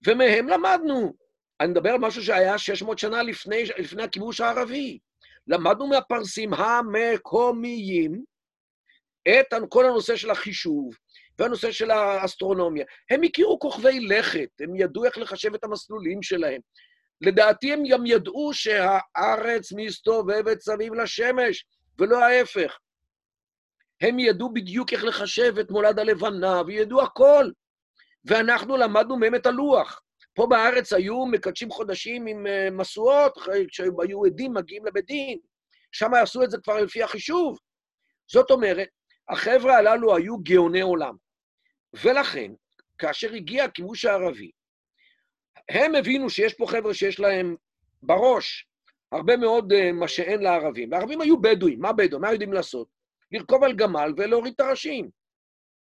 ומהם למדנו. אני מדבר על משהו שהיה 600 שנה לפני, לפני הכיבוש הערבי. למדנו מהפרסים המקומיים את כל הנושא של החישוב והנושא של האסטרונומיה. הם הכירו כוכבי לכת, הם ידעו איך לחשב את המסלולים שלהם. לדעתי הם גם ידעו שהארץ מסתובבת סביב לשמש, ולא ההפך. הם ידעו בדיוק איך לחשב את מולד הלבנה, וידעו הכל. ואנחנו למדנו מהם את הלוח. פה בארץ היו מקדשים חודשים עם אה, משואות, כשהיו עדים מגיעים לבית דין. שם עשו את זה כבר לפי החישוב. זאת אומרת, החבר'ה הללו היו גאוני עולם. ולכן, כאשר הגיע הכיבוש הערבי, הם הבינו שיש פה חבר'ה שיש להם בראש הרבה מאוד uh, מה שאין לערבים. והערבים היו בדואים, מה בדואים? מה יודעים לעשות? לרכוב על גמל ולהוריד את הראשים.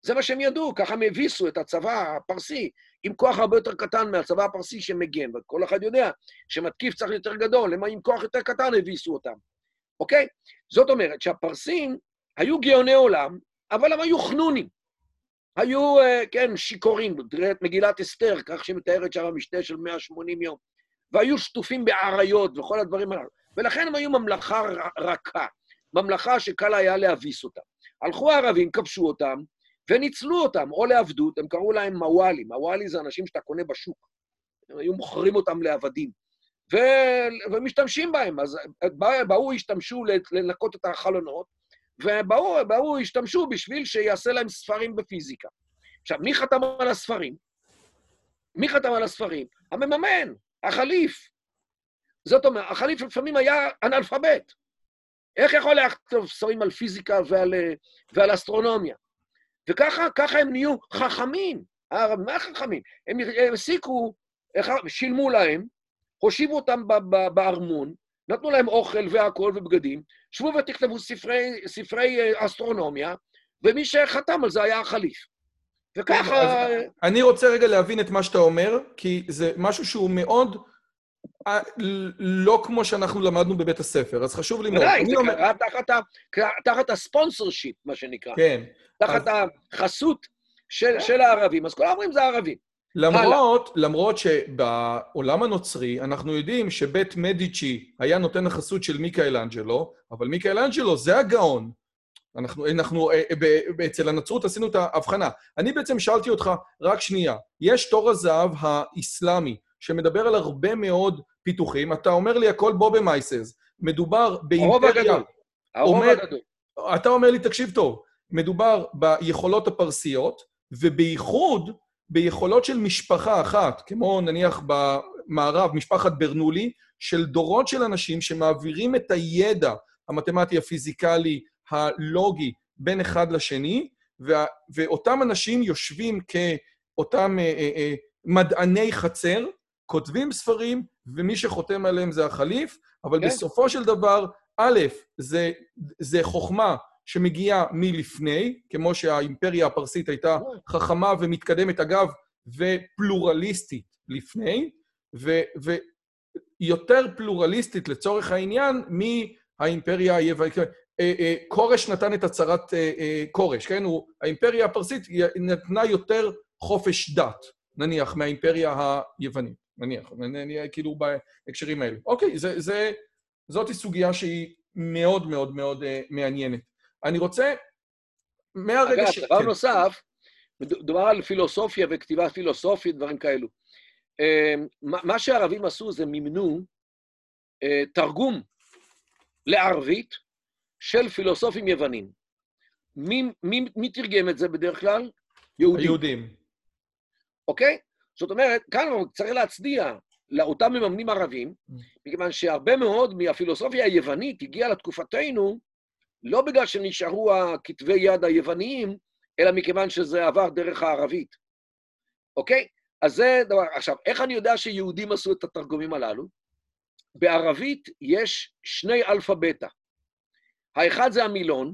זה מה שהם ידעו, ככה הם הביסו את הצבא הפרסי, עם כוח הרבה יותר קטן מהצבא הפרסי שמגן, וכל אחד יודע שמתקיף צריך יותר גדול, למה עם כוח יותר קטן הביסו אותם, אוקיי? זאת אומרת שהפרסים היו גאוני עולם, אבל הם היו חנונים. היו, אה, כן, שיכורים, תראה את מגילת אסתר, כך שהיא מתארת שם המשתה של 180 יום, והיו שטופים באריות וכל הדברים הללו. ולכן הם היו ממלכה רכה, ממלכה שקל היה להביס אותה. הלכו הערבים, כבשו אותם, וניצלו אותם, או לעבדות, הם קראו להם מוואלי. מוואלי זה אנשים שאתה קונה בשוק. הם היו מוכרים אותם לעבדים. ו... ומשתמשים בהם. אז באו, השתמשו לנקות את החלונות, ובאו, השתמשו בשביל שיעשה להם ספרים בפיזיקה. עכשיו, מי חתם על הספרים? מי חתם על הספרים? המממן, החליף. זאת אומרת, החליף לפעמים היה אנאלפבית. איך יכול לכתוב ספרים על פיזיקה ועל, ועל אסטרונומיה? וככה ככה הם נהיו חכמים. מה חכמים? הם הסיקו, שילמו להם, הושיבו אותם בארמון, נתנו להם אוכל והכול ובגדים, שבו ותכתבו ספרי, ספרי אה, אסטרונומיה, ומי שחתם על זה היה החליף. וככה... אני רוצה רגע להבין את מה שאתה אומר, כי זה משהו שהוא מאוד... אה, לא כמו שאנחנו למדנו בבית הספר, אז חשוב לי מאוד. ודאי, זה אומר... קרה תחת, ה... תחת הספונסר שיט, מה שנקרא. כן. תחת אז... החסות של, של הערבים. אז כל הערבים זה הערבים. למרות, למרות שבעולם הנוצרי אנחנו יודעים שבית מדיצ'י היה נותן החסות של מיקאל אנג'לו, אבל מיקאל אנג'לו זה הגאון. אנחנו, אנחנו אה, ב, אצל הנצרות עשינו את ההבחנה. אני בעצם שאלתי אותך, רק שנייה, יש תור הזהב האיסלאמי, שמדבר על הרבה מאוד פיתוחים, אתה אומר לי הכל בובה מייסס, מדובר באימפריה... הרוב הגדול. הרוב אומר, הגדול. אתה אומר לי, תקשיב טוב, מדובר ביכולות הפרסיות, ובייחוד ביכולות של משפחה אחת, כמו נניח במערב, משפחת ברנולי, של דורות של אנשים שמעבירים את הידע המתמטי, הפיזיקלי, הלוגי, בין אחד לשני, וה, ואותם אנשים יושבים כאותם אה, אה, אה, מדעני חצר, כותבים ספרים, ומי שחותם עליהם זה החליף, אבל כן. בסופו של דבר, א', זה, זה חוכמה שמגיעה מלפני, כמו שהאימפריה הפרסית הייתה חכמה ומתקדמת, אגב, ופלורליסטית לפני, ויותר פלורליסטית לצורך העניין מהאימפריה היוונית. אה, אה, כורש נתן את הצהרת אה, כורש, כן? הוא, האימפריה הפרסית נתנה יותר חופש דת. נניח, מהאימפריה היוונית, נניח, נניח, כאילו בהקשרים האלה. אוקיי, זה, זה, זאתי סוגיה שהיא מאוד מאוד מאוד מעניינת. אני רוצה, מהרגע ש... אגב, דבר כן. נוסף, מדובר על פילוסופיה וכתיבה פילוסופית, דברים כאלו. Uh, מה שהערבים עשו זה מימנו uh, תרגום לערבית של פילוסופים יוונים. מי, מי, מי תרגם את זה בדרך כלל? יהודים. היהודים. אוקיי? זאת אומרת, כאן צריך להצדיע לאותם מממנים ערבים, mm. מכיוון שהרבה מאוד מהפילוסופיה היוונית הגיעה לתקופתנו, לא בגלל שנשארו הכתבי יד היווניים, אלא מכיוון שזה עבר דרך הערבית. אוקיי? אז זה דבר... עכשיו, איך אני יודע שיהודים עשו את התרגומים הללו? בערבית יש שני אלפא-בטא. האחד זה המילון,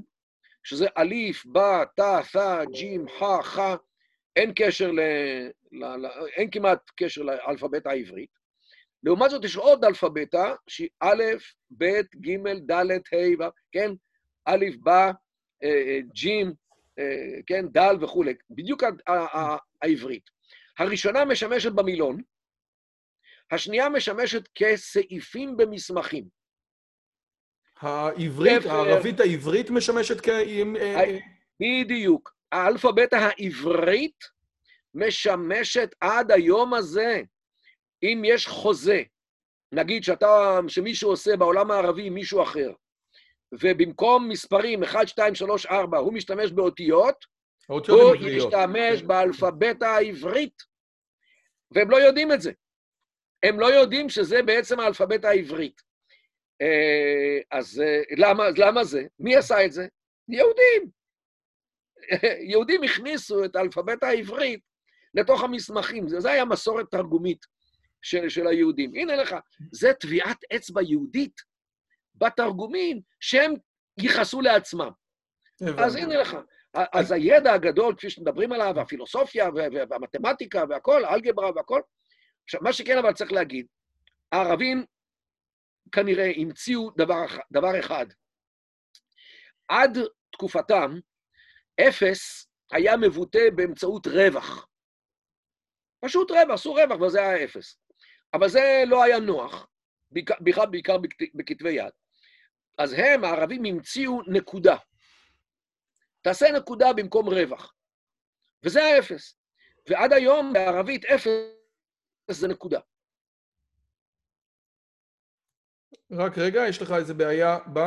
שזה ألف, باء, تاء, ثاء, جيم, حاء, خاء, אין קשר ל... ל... ל... אין כמעט קשר לאלפאבית העברית. לעומת זאת, יש עוד אלפאבטה, שהיא א', ב', ג', ד', ה', כן? ألف, باء, אה, אה, جيم, אה, כן? ד' וכולי. בדיוק העברית. הראשונה משמשת במילון, השנייה משמשת כסעיפים במסמכים. העברית, הערבית העברית משמשת כ... בדיוק. האלפאבית העברית משמשת עד היום הזה. אם יש חוזה, נגיד שאתה, שמישהו עושה בעולם הערבי עם מישהו אחר, ובמקום מספרים 1, 2, 3, 4, הוא משתמש באותיות, הוא ישתמש באלפאבית העברית, והם לא יודעים את זה. הם לא יודעים שזה בעצם האלפאבית העברית. אה, אז אה, למה, למה זה? מי עשה את זה? יהודים. יהודים הכניסו את האלפבית העברית לתוך המסמכים. זה היה מסורת תרגומית של, של היהודים. הנה לך, זה טביעת אצבע יהודית בתרגומים שהם ייחסו לעצמם. אז הנה לך. אז הידע הגדול, כפי שמדברים עליו, הפילוסופיה והמתמטיקה והכל, האלגברה והכל. עכשיו, מה שכן אבל צריך להגיד, הערבים כנראה המציאו דבר, דבר אחד. עד תקופתם, אפס היה מבוטא באמצעות רווח. פשוט רווח, עשו רווח, וזה היה אפס. אבל זה לא היה נוח, בעיקר, בעיקר בכתבי יד. אז הם, הערבים, המציאו נקודה. תעשה נקודה במקום רווח. וזה האפס. ועד היום בערבית אפס זה נקודה. רק רגע, יש לך איזה בעיה ב...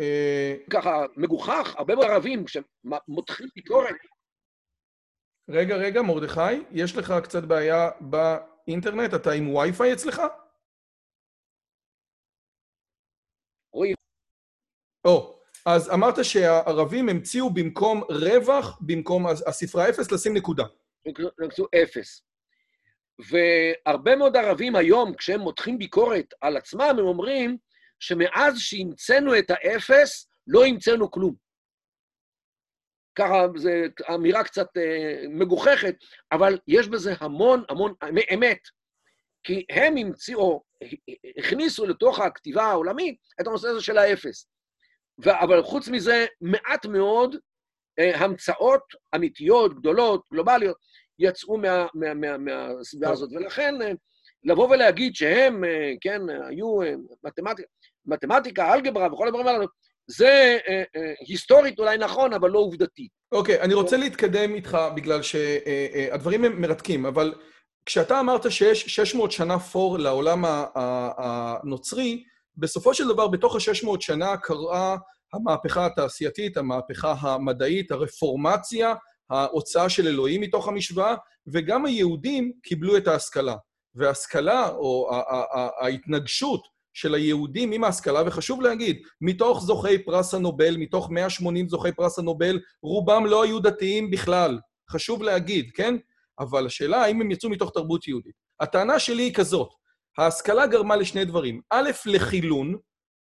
אה, ככה מגוחך, הרבה מאוד ערבים שמותחים ביקורת. רגע, רגע, מרדכי, יש לך קצת בעיה באינטרנט? אתה עם וי-פיי אצלך? רואים. או, אז אמרת שהערבים המציאו במקום רווח, במקום הספרה אפס, לשים נקודה. נקצו אפס. והרבה מאוד ערבים היום, כשהם מותחים ביקורת על עצמם, הם אומרים שמאז שהמצאנו את האפס, לא המצאנו כלום. ככה, זו אמירה קצת אה, מגוחכת, אבל יש בזה המון המון אמת. כי הם המציאו, הכניסו לתוך הכתיבה העולמית את הנושא הזה של האפס. אבל חוץ מזה, מעט מאוד אה, המצאות אמיתיות, גדולות, גלובליות, יצאו מהסביבה מה, מה, מה הזאת. ולכן, אה, לבוא ולהגיד שהם, אה, כן, היו אה, מתמטיקה, מתמטיקה, אלגברה וכל הדברים האלה, זה אה, אה, היסטורית אולי נכון, אבל לא עובדתי. אוקיי, okay, אני רוצה להתקדם איתך בגלל שהדברים הם מרתקים, אבל כשאתה אמרת שיש 600 שנה פור לעולם הנוצרי, בסופו של דבר, בתוך ה-600 שנה קרה המהפכה התעשייתית, המהפכה המדעית, הרפורמציה, ההוצאה של אלוהים מתוך המשוואה, וגם היהודים קיבלו את ההשכלה. וההשכלה, או ההתנגשות של היהודים עם ההשכלה, וחשוב להגיד, מתוך זוכי פרס הנובל, מתוך 180 זוכי פרס הנובל, רובם לא היו דתיים בכלל. חשוב להגיד, כן? אבל השאלה, האם הם יצאו מתוך תרבות יהודית? הטענה שלי היא כזאת, ההשכלה גרמה לשני דברים. א', לחילון,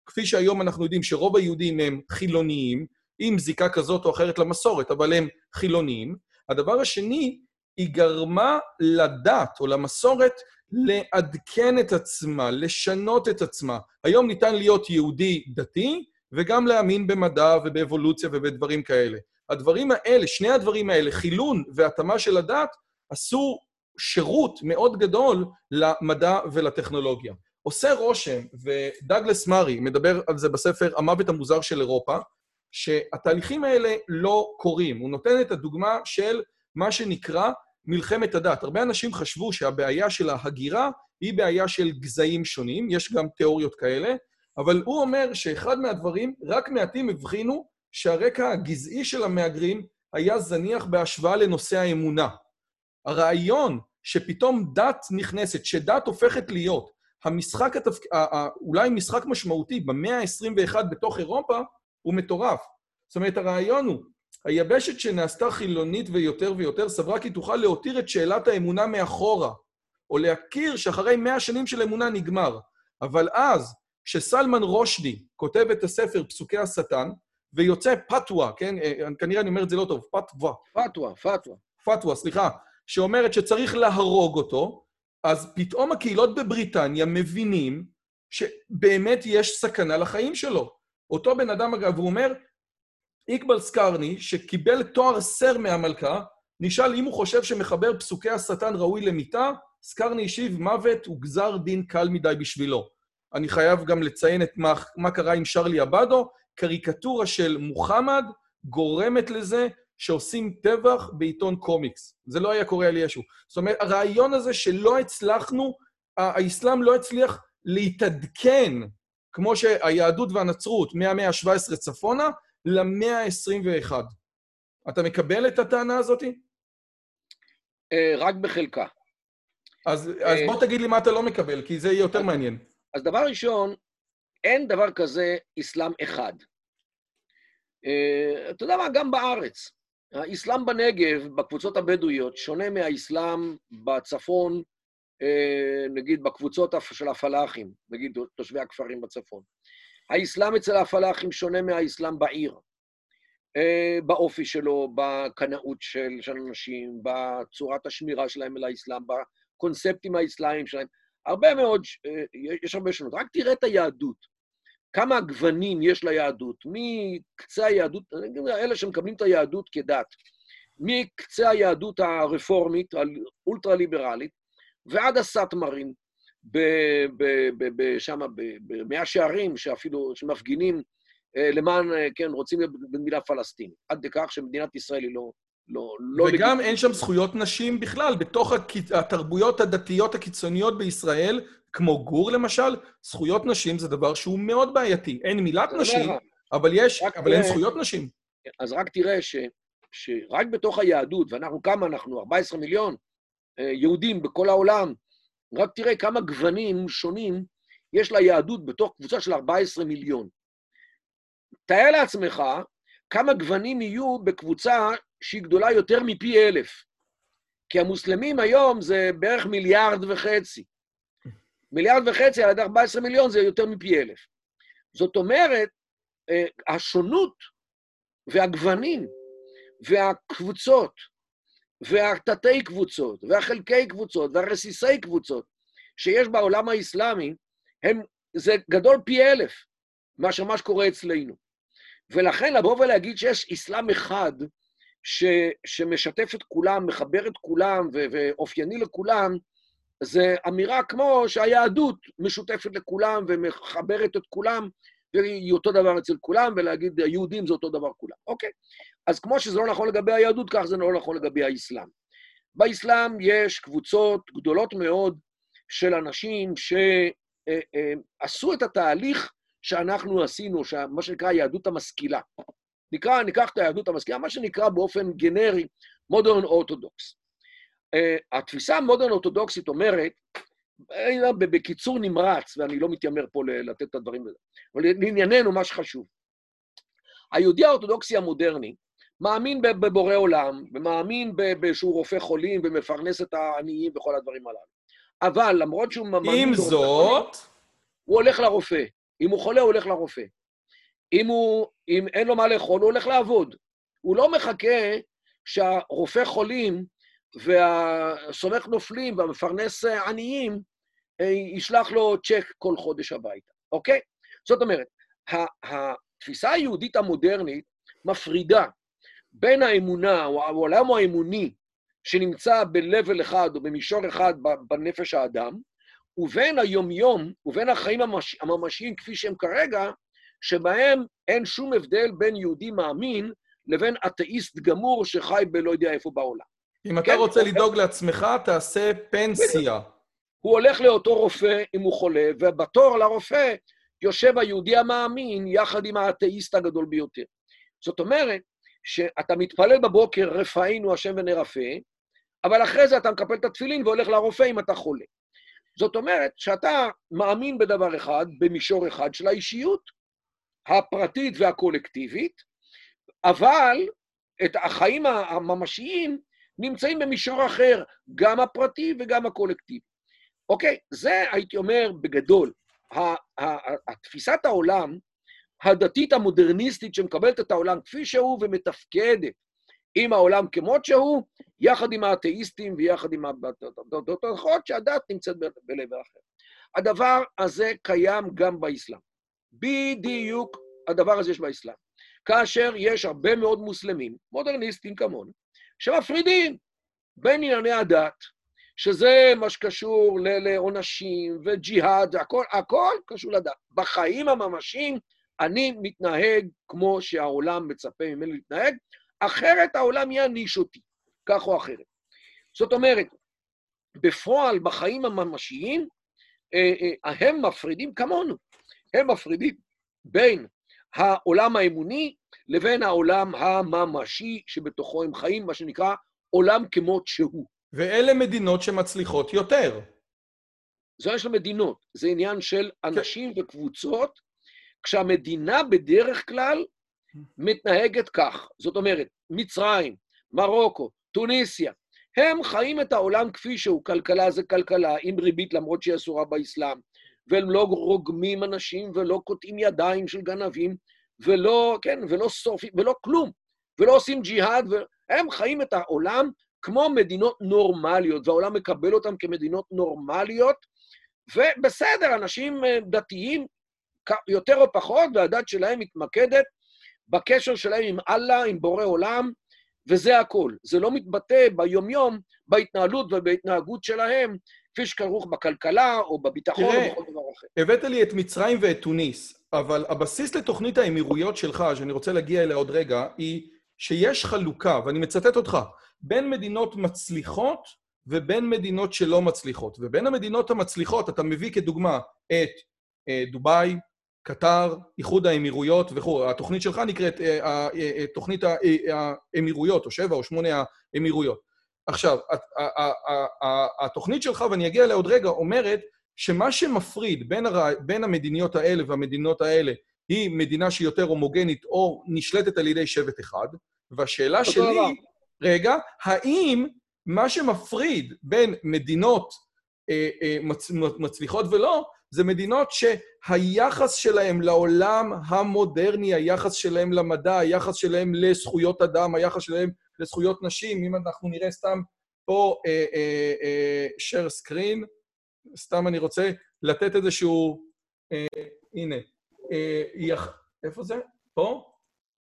כפי שהיום אנחנו יודעים שרוב היהודים הם חילוניים, עם זיקה כזאת או אחרת למסורת, אבל הם חילוניים. הדבר השני, היא גרמה לדת או למסורת לעדכן את עצמה, לשנות את עצמה. היום ניתן להיות יהודי דתי וגם להאמין במדע ובאבולוציה ובדברים כאלה. הדברים האלה, שני הדברים האלה, חילון והתאמה של הדת, עשו שירות מאוד גדול למדע ולטכנולוגיה. עושה רושם, ודאגלס מארי מדבר על זה בספר המוות המוזר של אירופה, שהתהליכים האלה לא קורים. הוא נותן את הדוגמה של מה שנקרא מלחמת הדת. הרבה אנשים חשבו שהבעיה של ההגירה היא בעיה של גזעים שונים, יש גם תיאוריות כאלה, אבל הוא אומר שאחד מהדברים, רק מעטים הבחינו שהרקע הגזעי של המהגרים היה זניח בהשוואה לנושא האמונה. הרעיון שפתאום דת נכנסת, שדת הופכת להיות המשחק, התפק... אולי משחק משמעותי במאה ה-21 בתוך אירופה, הוא מטורף. זאת אומרת, הרעיון הוא, היבשת שנעשתה חילונית ויותר ויותר סברה כי תוכל להותיר את שאלת האמונה מאחורה, או להכיר שאחרי מאה שנים של אמונה נגמר. אבל אז, כשסלמן רושדי כותב את הספר פסוקי השטן, ויוצא פתווה, כן? אה, כנראה אני אומר את זה לא טוב, פתווה. פתווה, פתווה. פתווה, סליחה. שאומרת שצריך להרוג אותו, אז פתאום הקהילות בבריטניה מבינים שבאמת יש סכנה לחיים שלו. אותו בן אדם, אגב, הוא אומר, איקבל סקרני, שקיבל תואר סר מהמלכה, נשאל אם הוא חושב שמחבר פסוקי השטן ראוי למיתה, סקרני השיב, מוות הוא גזר דין קל מדי בשבילו. אני חייב גם לציין את מה, מה קרה עם שרלי עבדו, קריקטורה של מוחמד גורמת לזה שעושים טבח בעיתון קומיקס. זה לא היה קורה על ישו. זאת אומרת, הרעיון הזה שלא הצלחנו, האסלאם לא הצליח להתעדכן, כמו שהיהדות והנצרות מהמאה ה-17 צפונה, למאה ה-21. אתה מקבל את הטענה הזאת? אה, רק בחלקה. אז, אז בוא תגיד לי מה אתה לא מקבל, כי זה יהיה יותר מעניין. אז דבר ראשון, אין דבר כזה אסלאם אחד. Uh, אתה יודע מה, גם בארץ. האסלאם בנגב, בקבוצות הבדואיות, שונה מהאסלאם בצפון, uh, נגיד בקבוצות של הפלאחים, נגיד תושבי הכפרים בצפון. האסלאם אצל הפלאחים שונה מהאסלאם בעיר. Uh, באופי שלו, בקנאות של, של אנשים, בצורת השמירה שלהם אל האסלאם, בקונספטים האסלאמיים שלהם. הרבה מאוד, יש הרבה שונות. רק תראה את היהדות. כמה גוונים יש ליהדות, מקצה היהדות, אלה שמקבלים את היהדות כדת, מקצה היהדות הרפורמית, האולטרה-ליברלית, ועד הסאטמרים, שם, במאה שערים, שאפילו, שמפגינים אה, למען, אה, כן, רוצים להיות במדינה פלסטינית, עד לכך שמדינת ישראל היא לא... לא, לא וגם לגיט... אין שם זכויות נשים בכלל. בתוך התרבויות הדתיות הקיצוניות בישראל, כמו גור למשל, זכויות נשים זה דבר שהוא מאוד בעייתי. אין מילת נשים, אבל יש, אבל אין זכויות נשים. אז רק תראה ש, שרק בתוך היהדות, ואנחנו כמה אנחנו? 14 מיליון אה, יהודים בכל העולם, רק תראה כמה גוונים שונים יש ליהדות בתוך קבוצה של 14 מיליון. תאר לעצמך כמה גוונים יהיו בקבוצה שהיא גדולה יותר מפי אלף. כי המוסלמים היום זה בערך מיליארד וחצי. מיליארד וחצי על ידי 14 מיליון זה יותר מפי אלף. זאת אומרת, אה, השונות והגוונים והקבוצות והתתי קבוצות והחלקי קבוצות והרסיסי קבוצות שיש בעולם האסלאמי, הם, זה גדול פי אלף מאשר מה שקורה אצלנו. ולכן לבוא ולהגיד שיש אסלאם אחד ש, שמשתף את כולם, מחבר את כולם ו, ואופייני לכולם, זה אמירה כמו שהיהדות משותפת לכולם ומחברת את כולם, והיא אותו דבר אצל כולם, ולהגיד יהודים זה אותו דבר כולם. אוקיי, אז כמו שזה לא נכון לגבי היהדות, כך זה לא נכון לגבי האסלאם. באסלאם יש קבוצות גדולות מאוד של אנשים שעשו את התהליך שאנחנו עשינו, מה שנקרא היהדות המשכילה. נקרא, ניקח את היהדות המשכילה, מה שנקרא באופן גנרי מודרן אורתודוקס. Uh, התפיסה המודרן אורתודוקסית אומרת, אה, בקיצור נמרץ, ואני לא מתיימר פה לתת את הדברים האלה, אבל לענייננו מה שחשוב. היהודי האורתודוקסי המודרני מאמין בבורא עולם, ומאמין שהוא רופא חולים ומפרנס את העניים וכל הדברים הללו. אבל למרות שהוא מאמין... עם זאת... חולים, הוא הולך לרופא. אם הוא חולה, הוא הולך לרופא. אם, הוא, אם אין לו מה לאכול, הוא הולך לעבוד. הוא לא מחכה שהרופא חולים והסומך נופלים והמפרנס עניים אה, ישלח לו צ'ק כל חודש הביתה, אוקיי? זאת אומרת, התפיסה היהודית המודרנית מפרידה בין האמונה, או העולם האמוני שנמצא ב-level אחד או במישור אחד בנפש האדם, ובין היומיום, ובין החיים הממש, הממשיים כפי שהם כרגע, שבהם אין שום הבדל בין יהודי מאמין לבין אתאיסט גמור שחי בלא יודע איפה בעולם. אם אתה כן, רוצה אוקיי. לדאוג לעצמך, תעשה פנסיה. הוא הולך לאותו רופא אם הוא חולה, ובתור לרופא יושב היהודי המאמין יחד עם האתאיסט הגדול ביותר. זאת אומרת, שאתה מתפלל בבוקר, רפאינו השם ונרפא, אבל אחרי זה אתה מקפל את התפילין והולך לרופא אם אתה חולה. זאת אומרת שאתה מאמין בדבר אחד, במישור אחד של האישיות, הפרטית והקולקטיבית, אבל את החיים הממשיים נמצאים במישור אחר, גם הפרטי וגם הקולקטיבי. אוקיי, זה הייתי אומר בגדול. התפיסת העולם הדתית המודרניסטית שמקבלת את העולם כפי שהוא ומתפקדת עם העולם כמות שהוא, יחד עם האתאיסטים ויחד עם הדתות האחרות, שהדת נמצאת בלב אחר. הדבר הזה קיים גם באסלאם. בדיוק הדבר הזה יש באסלאם. כאשר יש הרבה מאוד מוסלמים, מודרניסטים כמונו, שמפרידים בין ענייני הדת, שזה מה שקשור לעונשים וג'יהאד, הכל, הכל קשור לדת. בחיים הממשיים אני מתנהג כמו שהעולם מצפה ממני להתנהג, אחרת העולם יעניש אותי, כך או אחרת. זאת אומרת, בפועל, בחיים הממשיים, אה, אה, הם מפרידים כמונו. הם מפרידים בין העולם האמוני לבין העולם הממשי שבתוכו הם חיים, מה שנקרא עולם כמות שהוא. ואלה מדינות שמצליחות יותר. זה עניין של מדינות, זה עניין של אנשים כן. וקבוצות, כשהמדינה בדרך כלל מתנהגת כך. זאת אומרת, מצרים, מרוקו, טוניסיה, הם חיים את העולם כפי שהוא, כלכלה זה כלכלה, עם ריבית למרות שהיא אסורה באסלאם, והם לא רוגמים אנשים ולא קוטעים ידיים של גנבים, ולא, כן, ולא שורפים, ולא כלום, ולא עושים ג'יהאד, והם חיים את העולם כמו מדינות נורמליות, והעולם מקבל אותם כמדינות נורמליות, ובסדר, אנשים אה, דתיים יותר או פחות, והדת שלהם מתמקדת בקשר שלהם עם אללה, עם בורא עולם, וזה הכול. זה לא מתבטא ביומיום בהתנהלות ובהתנהגות שלהם, כפי שכרוך בכלכלה או בביטחון תראה, או בכל דבר אחר. הבאת לי את מצרים ואת תוניס, אבל הבסיס לתוכנית האמירויות שלך, שאני רוצה להגיע אליה עוד רגע, היא שיש חלוקה, ואני מצטט אותך, בין מדינות מצליחות ובין מדינות שלא מצליחות. ובין המדינות המצליחות, אתה מביא כדוגמה את אה, דובאי, קטר, איחוד האמירויות וכו'. התוכנית שלך נקראת אה, אה, אה, תוכנית האמירויות, או שבע או שמונה האמירויות. עכשיו, התוכנית שלך, ואני אגיע אליה עוד רגע, אומרת שמה שמפריד בין, הר... בין המדיניות האלה והמדינות האלה היא מדינה שהיא יותר הומוגנית או נשלטת על ידי שבט אחד, והשאלה שלי. רגע, האם מה שמפריד בין מדינות אה, אה, מצ... מצליחות ולא, זה מדינות שהיחס שלהם לעולם המודרני, היחס שלהם למדע, היחס שלהם לזכויות אדם, היחס שלהם לזכויות נשים, אם אנחנו נראה סתם פה אה, אה, אה, share screen, סתם אני רוצה לתת איזשהו... הנה. איפה זה? פה?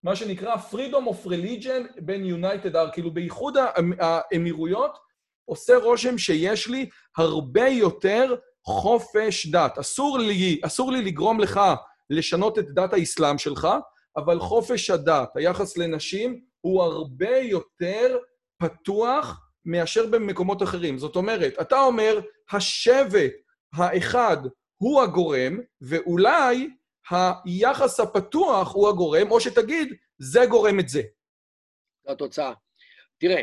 מה שנקרא Freedom of Religion בין United Arab, כאילו באיחוד האמירויות עושה רושם שיש לי הרבה יותר חופש דת. אסור לי, אסור לי לגרום לך לשנות את דת האסלאם שלך, אבל חופש הדת, היחס לנשים, הוא הרבה יותר פתוח מאשר במקומות אחרים. זאת אומרת, אתה אומר, השבט האחד הוא הגורם, ואולי היחס הפתוח הוא הגורם, או שתגיד, זה גורם את זה. זו התוצאה. תראה.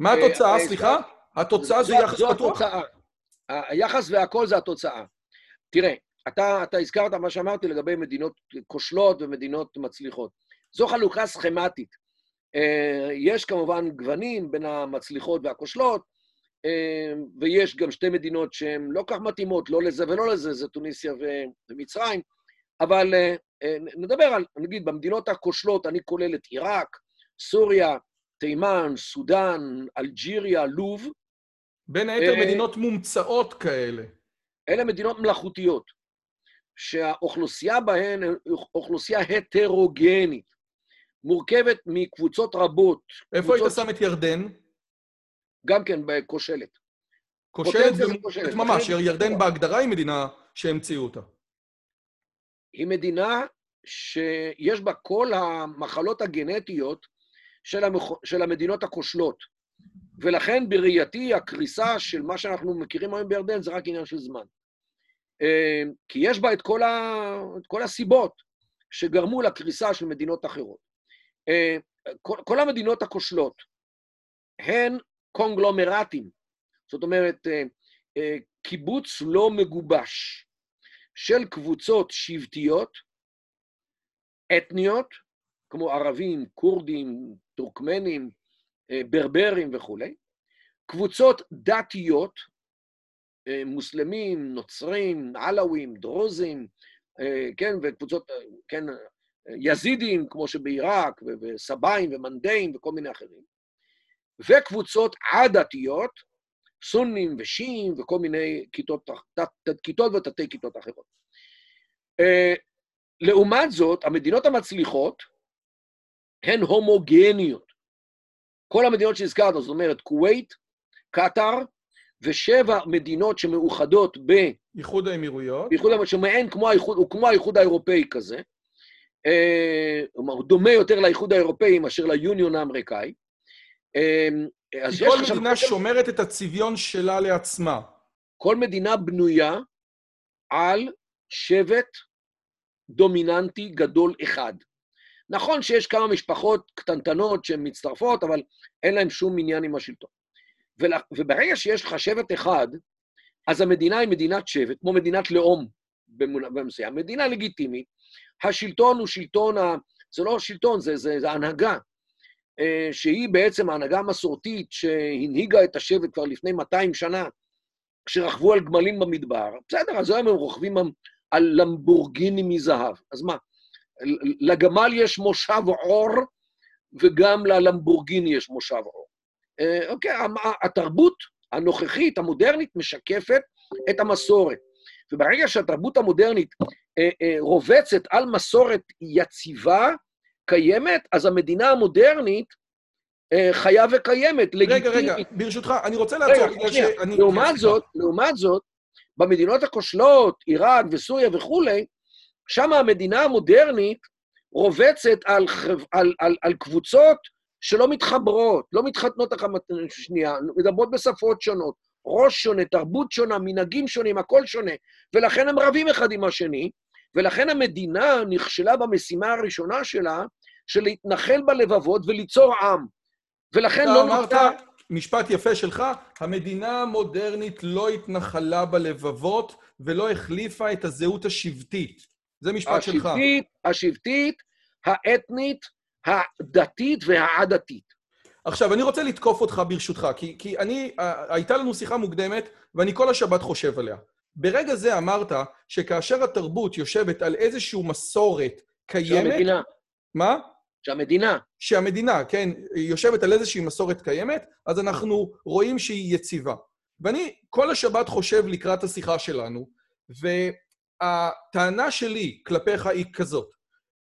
מה התוצאה, אה, סליחה? התוצאה זה יחס פתוח? זו התוצאה. היחס והכל זה התוצאה. תראה, אתה, אתה הזכרת מה שאמרתי לגבי מדינות כושלות ומדינות מצליחות. זו חלוקה סכמטית. אה, יש כמובן גוונים בין המצליחות והכושלות, אה, ויש גם שתי מדינות שהן לא כך מתאימות, לא לזה ולא לזה, זה טוניסיה ומצרים, אבל אה, נדבר על, נגיד, במדינות הכושלות, אני כולל את עיראק, סוריה, תימן, סודאן, אלג'יריה, לוב, בין היתר מדינות מומצאות כאלה. אלה מדינות מלאכותיות, שהאוכלוסייה בהן היא אוכלוסייה הטרוגנית, מורכבת מקבוצות רבות. איפה. היית שם את ירדן? גם כן כושלת. כושלת ממש, ירדן בהגדרה היא מדינה שהמציאו אותה. היא מדינה שיש בה כל המחלות הגנטיות של, המח... של המדינות הכושלות. ולכן בראייתי הקריסה של מה שאנחנו מכירים היום בירדן זה רק עניין של זמן. אה, כי יש בה את כל, ה... את כל הסיבות שגרמו לקריסה של מדינות אחרות. אה, כל, המדינות הכושלות הן קונגלומרטים, זאת אומרת, אה, קיבוץ לא מגובש של קבוצות שבטיות, אתניות, כמו ערבים, כורדים, טורקמנים, אה, ברברים וכולי, קבוצות דתיות, אה, מוסלמים, נוצרים, עלווים, דרוזים, אה, כן, וקבוצות, כן, יזידים, כמו שבעיראק, וסבאים ומנדאים וכל מיני אחרים, וקבוצות עדתיות, סונים ושיעים וכל מיני כיתות, כיתות ותתי כיתות אחרות. לעומת זאת, המדינות המצליחות הן הומוגניות. כל המדינות שהזכרת, זאת אומרת, כווית, קטאר, ושבע מדינות שמאוחדות ב... איחוד האמירויות. איחוד האמירויות, שמעין כמו האיחוד, הוא כמו האיחוד האירופאי כזה. כלומר, אה, הוא דומה יותר לאיחוד האירופאי מאשר ליוניון האמריקאי. אה, אז כל מדינה שם... שומרת את הצביון שלה לעצמה. כל מדינה בנויה על שבט דומיננטי גדול אחד. נכון שיש כמה משפחות קטנטנות שהן מצטרפות, אבל אין להן שום עניין עם השלטון. וברגע שיש לך שבט אחד, אז המדינה היא מדינת שבט, כמו מדינת לאום במסוים, מדינה לגיטימית. השלטון הוא שלטון, ה... זה לא שלטון, זה, זה, זה הנהגה, אה, שהיא בעצם ההנהגה המסורתית שהנהיגה את השבט כבר לפני 200 שנה, כשרכבו על גמלים במדבר. בסדר, אז היום הם רוכבים על למבורגיני מזהב. אז מה, לגמל יש מושב עור, וגם ללמבורגיני יש מושב עור. אה, אוקיי, התרבות הנוכחית, המודרנית, משקפת את המסורת. וברגע שהתרבות המודרנית אה, אה, רובצת על מסורת יציבה, קיימת, אז המדינה המודרנית חיה וקיימת, לגיטימית. רגע, רגע, ברשותך, אני רוצה לעצור, בגלל שאני... לעומת זאת, לעומת זאת, במדינות הכושלות, עיראק וסוריה וכולי, שם המדינה המודרנית רובצת על, על, על, על קבוצות שלא מתחברות, לא מתחתנות אחת שנייה, מדברות בשפות שונות, ראש שונה, תרבות שונה, מנהגים שונים, הכל שונה, ולכן הם רבים אחד עם השני, ולכן המדינה נכשלה במשימה הראשונה שלה, של להתנחל בלבבות וליצור עם. ולכן לא אמרת, נוצר... משפט יפה שלך, המדינה המודרנית לא התנחלה בלבבות ולא החליפה את הזהות השבטית. זה משפט השבטית, שלך. השבטית, האתנית, הדתית והעדתית. עכשיו, אני רוצה לתקוף אותך ברשותך, כי, כי אני, הייתה לנו שיחה מוקדמת, ואני כל השבת חושב עליה. ברגע זה אמרת שכאשר התרבות יושבת על איזושהי מסורת קיימת... שהמדינה. מה? שהמדינה. שהמדינה, כן, יושבת על איזושהי מסורת קיימת, אז אנחנו רואים שהיא יציבה. ואני כל השבת חושב לקראת השיחה שלנו, והטענה שלי כלפיך היא כזאת.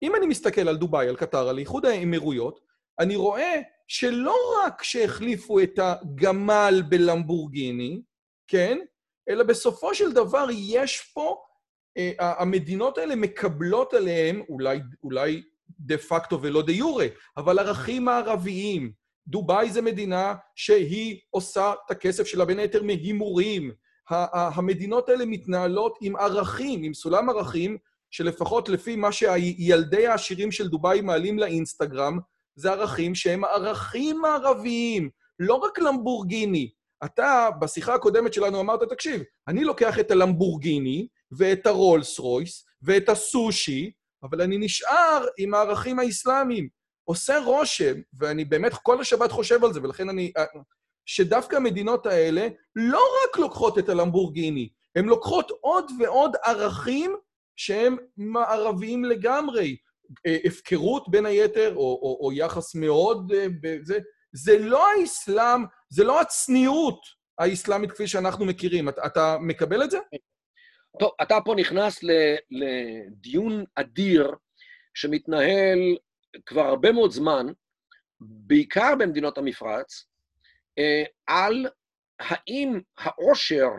אם אני מסתכל על דובאי, על קטר, על איחוד האמירויות, אני רואה שלא רק שהחליפו את הגמל בלמבורגיני, כן? אלא בסופו של דבר יש פה, אה, המדינות האלה מקבלות עליהן, אולי, אולי דה פקטו ולא דה יורה, אבל ערכים מערביים. דובאי זה מדינה שהיא עושה את הכסף שלה בין היתר מהימורים. המדינות האלה מתנהלות עם ערכים, עם סולם ערכים, שלפחות לפי מה שילדי העשירים של דובאי מעלים לאינסטגרם, זה ערכים שהם ערכים מערביים, לא רק למבורגיני. אתה, בשיחה הקודמת שלנו אמרת, תקשיב, אני לוקח את הלמבורגיני ואת הרולס רויס ואת הסושי, אבל אני נשאר עם הערכים האסלאמיים. עושה רושם, ואני באמת כל השבת חושב על זה, ולכן אני... אה, שדווקא המדינות האלה לא רק לוקחות את הלמבורגיני, הן לוקחות עוד ועוד ערכים שהם מערביים לגמרי. אה, הפקרות בין היתר, או, או, או יחס מאוד... אה, זה, זה לא האסלאם, זה לא הצניעות האסלאמית כפי שאנחנו מכירים. אתה, אתה מקבל את זה? טוב, אתה פה נכנס לדיון אדיר שמתנהל כבר הרבה מאוד זמן, בעיקר במדינות המפרץ, אה, על האם העושר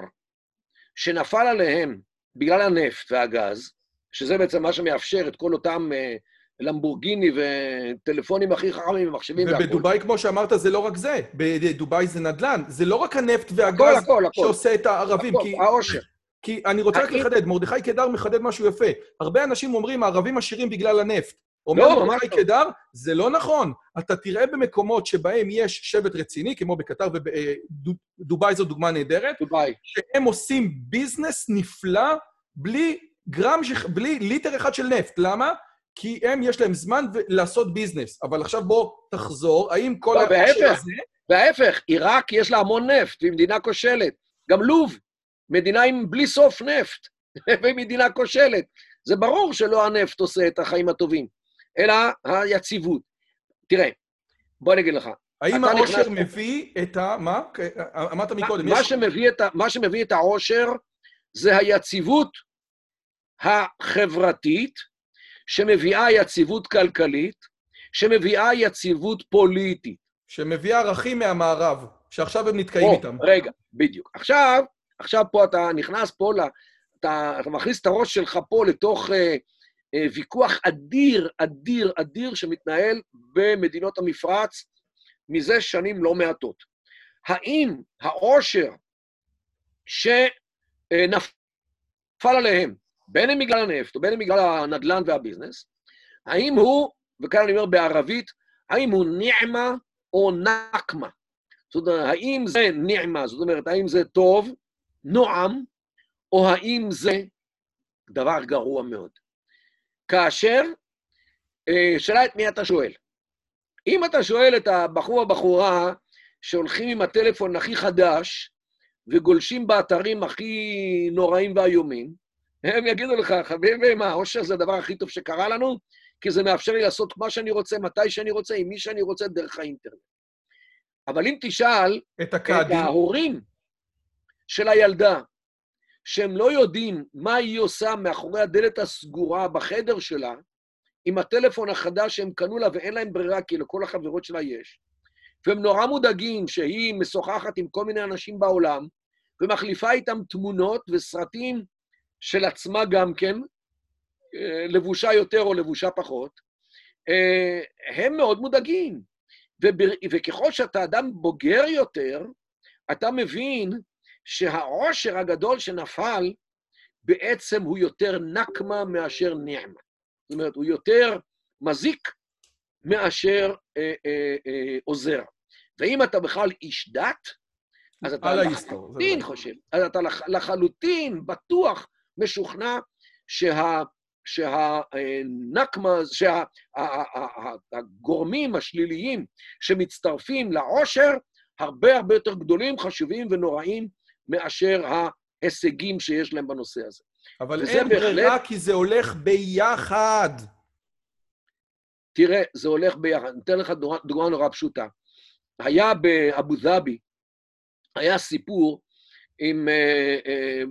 שנפל עליהם בגלל הנפט והגז, שזה בעצם מה שמאפשר את כל אותם אה, למבורגיני וטלפונים הכי חכמים ומחשבים והכול. ובדובאי, כמו שאמרת, זה לא רק זה. בדובאי זה נדל"ן. זה לא רק הנפט והגז הכל, הכל, הכל. שעושה את הערבים. הכל, כי... העושר. כי אני רוצה רק לחדד, מרדכי קידר מחדד משהו יפה. הרבה אנשים אומרים, הערבים עשירים בגלל הנפט. אומר לא, מרדכי קידר, זה לא נכון. אתה תראה במקומות שבהם יש שבט רציני, כמו בקטר ודובאי אה, זו דוגמה נהדרת, דובאי. שהם עושים ביזנס נפלא בלי גרם, בלי ליטר אחד של נפט. למה? כי הם, יש להם זמן לעשות ביזנס. אבל עכשיו בוא תחזור, האם כל לא, העושר הזה... וההפך, עיראק יש לה המון נפט, והיא מדינה כושלת. גם לוב, מדינה עם בלי סוף נפט, והיא מדינה כושלת. זה ברור שלא הנפט עושה את החיים הטובים, אלא היציבות. תראה, בוא אני אגיד לך. האם העושר מביא את ה... מה? אמרת מקודם. מה, יש... שמביא את ה... מה שמביא את העושר זה היציבות החברתית, שמביאה יציבות כלכלית, שמביאה יציבות פוליטית. שמביאה ערכים מהמערב, שעכשיו הם נתקעים או, איתם. רגע, בדיוק. עכשיו, עכשיו פה אתה נכנס פה, לה, אתה, אתה מכניס את הראש שלך פה לתוך אה, אה, ויכוח אדיר, אדיר, אדיר, שמתנהל במדינות המפרץ מזה שנים לא מעטות. האם העושר שנפל עליהם בין אם בגלל הנפט, או בין אם בגלל הנדל"ן והביזנס, האם הוא, וכאן אני אומר בערבית, האם הוא ניעמה או נקמה? זאת אומרת, האם זה ניעמה, זאת אומרת, האם זה טוב, נועם, או האם זה דבר גרוע מאוד? כאשר, אה, שאלה את מי אתה שואל. אם אתה שואל את הבחור או הבחורה שהולכים עם הטלפון הכי חדש וגולשים באתרים הכי נוראים ואיומים, הם יגידו לך, חביבי, מה, העושר זה הדבר הכי טוב שקרה לנו, כי זה מאפשר לי לעשות מה שאני רוצה, מתי שאני רוצה, עם מי שאני רוצה, דרך האינטרנט. אבל אם תשאל את, את ההורים של הילדה, שהם לא יודעים מה היא עושה מאחורי הדלת הסגורה בחדר שלה, עם הטלפון החדש שהם קנו לה ואין להם ברירה, כי לכל החברות שלה יש, והם נורא מודאגים שהיא משוחחת עם כל מיני אנשים בעולם, ומחליפה איתם תמונות וסרטים של עצמה גם כן, אה, לבושה יותר או לבושה פחות, אה, הם מאוד מודאגים. וככל שאתה אדם בוגר יותר, אתה מבין שהעושר הגדול שנפל בעצם הוא יותר נקמה מאשר נעמה. זאת אומרת, הוא יותר מזיק מאשר אה, אה, אה, עוזר. ואם אתה בכלל איש דת, אז אתה לחלוטין חושב, אז אתה לחלוטין בטוח משוכנע שה... שהנקמה, שהגורמים השליליים שמצטרפים לעושר, הרבה הרבה יותר גדולים, חשובים ונוראים מאשר ההישגים שיש להם בנושא הזה. אבל אין בהחלט... ברירה כי זה הולך ביחד. תראה, זה הולך ביחד. אני אתן לך דוגמה, דוגמה נורא פשוטה. היה באבו דאבי, היה סיפור עם אה, אה,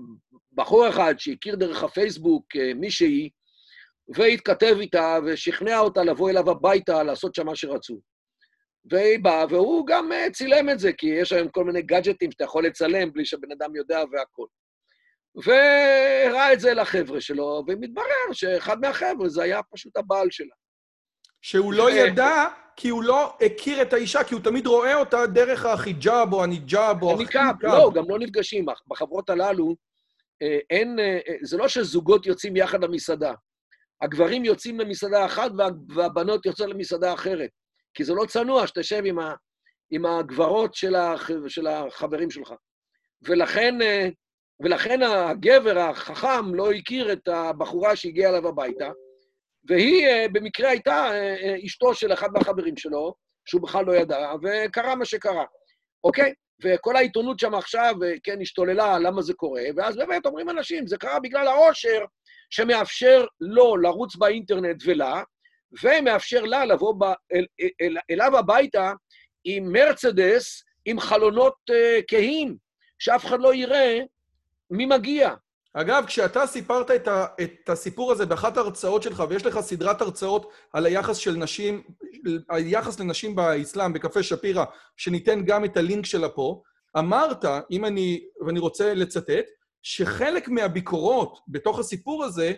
בחור אחד שהכיר דרך הפייסבוק אה, מישהי, והתכתב איתה ושכנע אותה לבוא אליו הביתה לעשות שם מה שרצו. והיא באה, והוא גם אה, צילם את זה, כי יש היום כל מיני גאדג'טים שאתה יכול לצלם בלי שבן אדם יודע והכול. והראה את זה לחבר'ה שלו, ומתברר שאחד מהחבר'ה זה היה פשוט הבעל שלה. שהוא לא ידע, כי הוא לא הכיר את האישה, כי הוא תמיד רואה אותה דרך החיג'אב או הניג'אב או החיג'אב. לא, גם לא נפגשים. בחברות הללו, אין, אה, זה לא שזוגות יוצאים יחד למסעדה. הגברים יוצאים למסעדה אחת והבנות יוצאות למסעדה אחרת. כי זה לא צנוע שתשב עם, ה, עם הגברות של, הח, של החברים שלך. ולכן, אה, ולכן הגבר החכם לא הכיר את הבחורה שהגיעה אליו הביתה, והיא במקרה הייתה אשתו של אחד מהחברים שלו, שהוא בכלל לא ידע, וקרה מה שקרה, אוקיי? וכל העיתונות שם עכשיו, כן, השתוללה למה זה קורה, ואז באמת אומרים אנשים, זה קרה בגלל העושר שמאפשר לו לרוץ באינטרנט ולה, ומאפשר לה לבוא ב, אל, אל, אליו הביתה עם מרצדס, עם חלונות uh, כהים, שאף אחד לא יראה מי מגיע. אגב, כשאתה סיפרת את, ה, את הסיפור הזה באחת ההרצאות שלך, ויש לך סדרת הרצאות על היחס של נשים, היחס לנשים באסלאם, בקפה שפירא, שניתן גם את הלינק שלה פה, אמרת, אם אני, ואני רוצה לצטט, שחלק מהביקורות בתוך הסיפור הזה,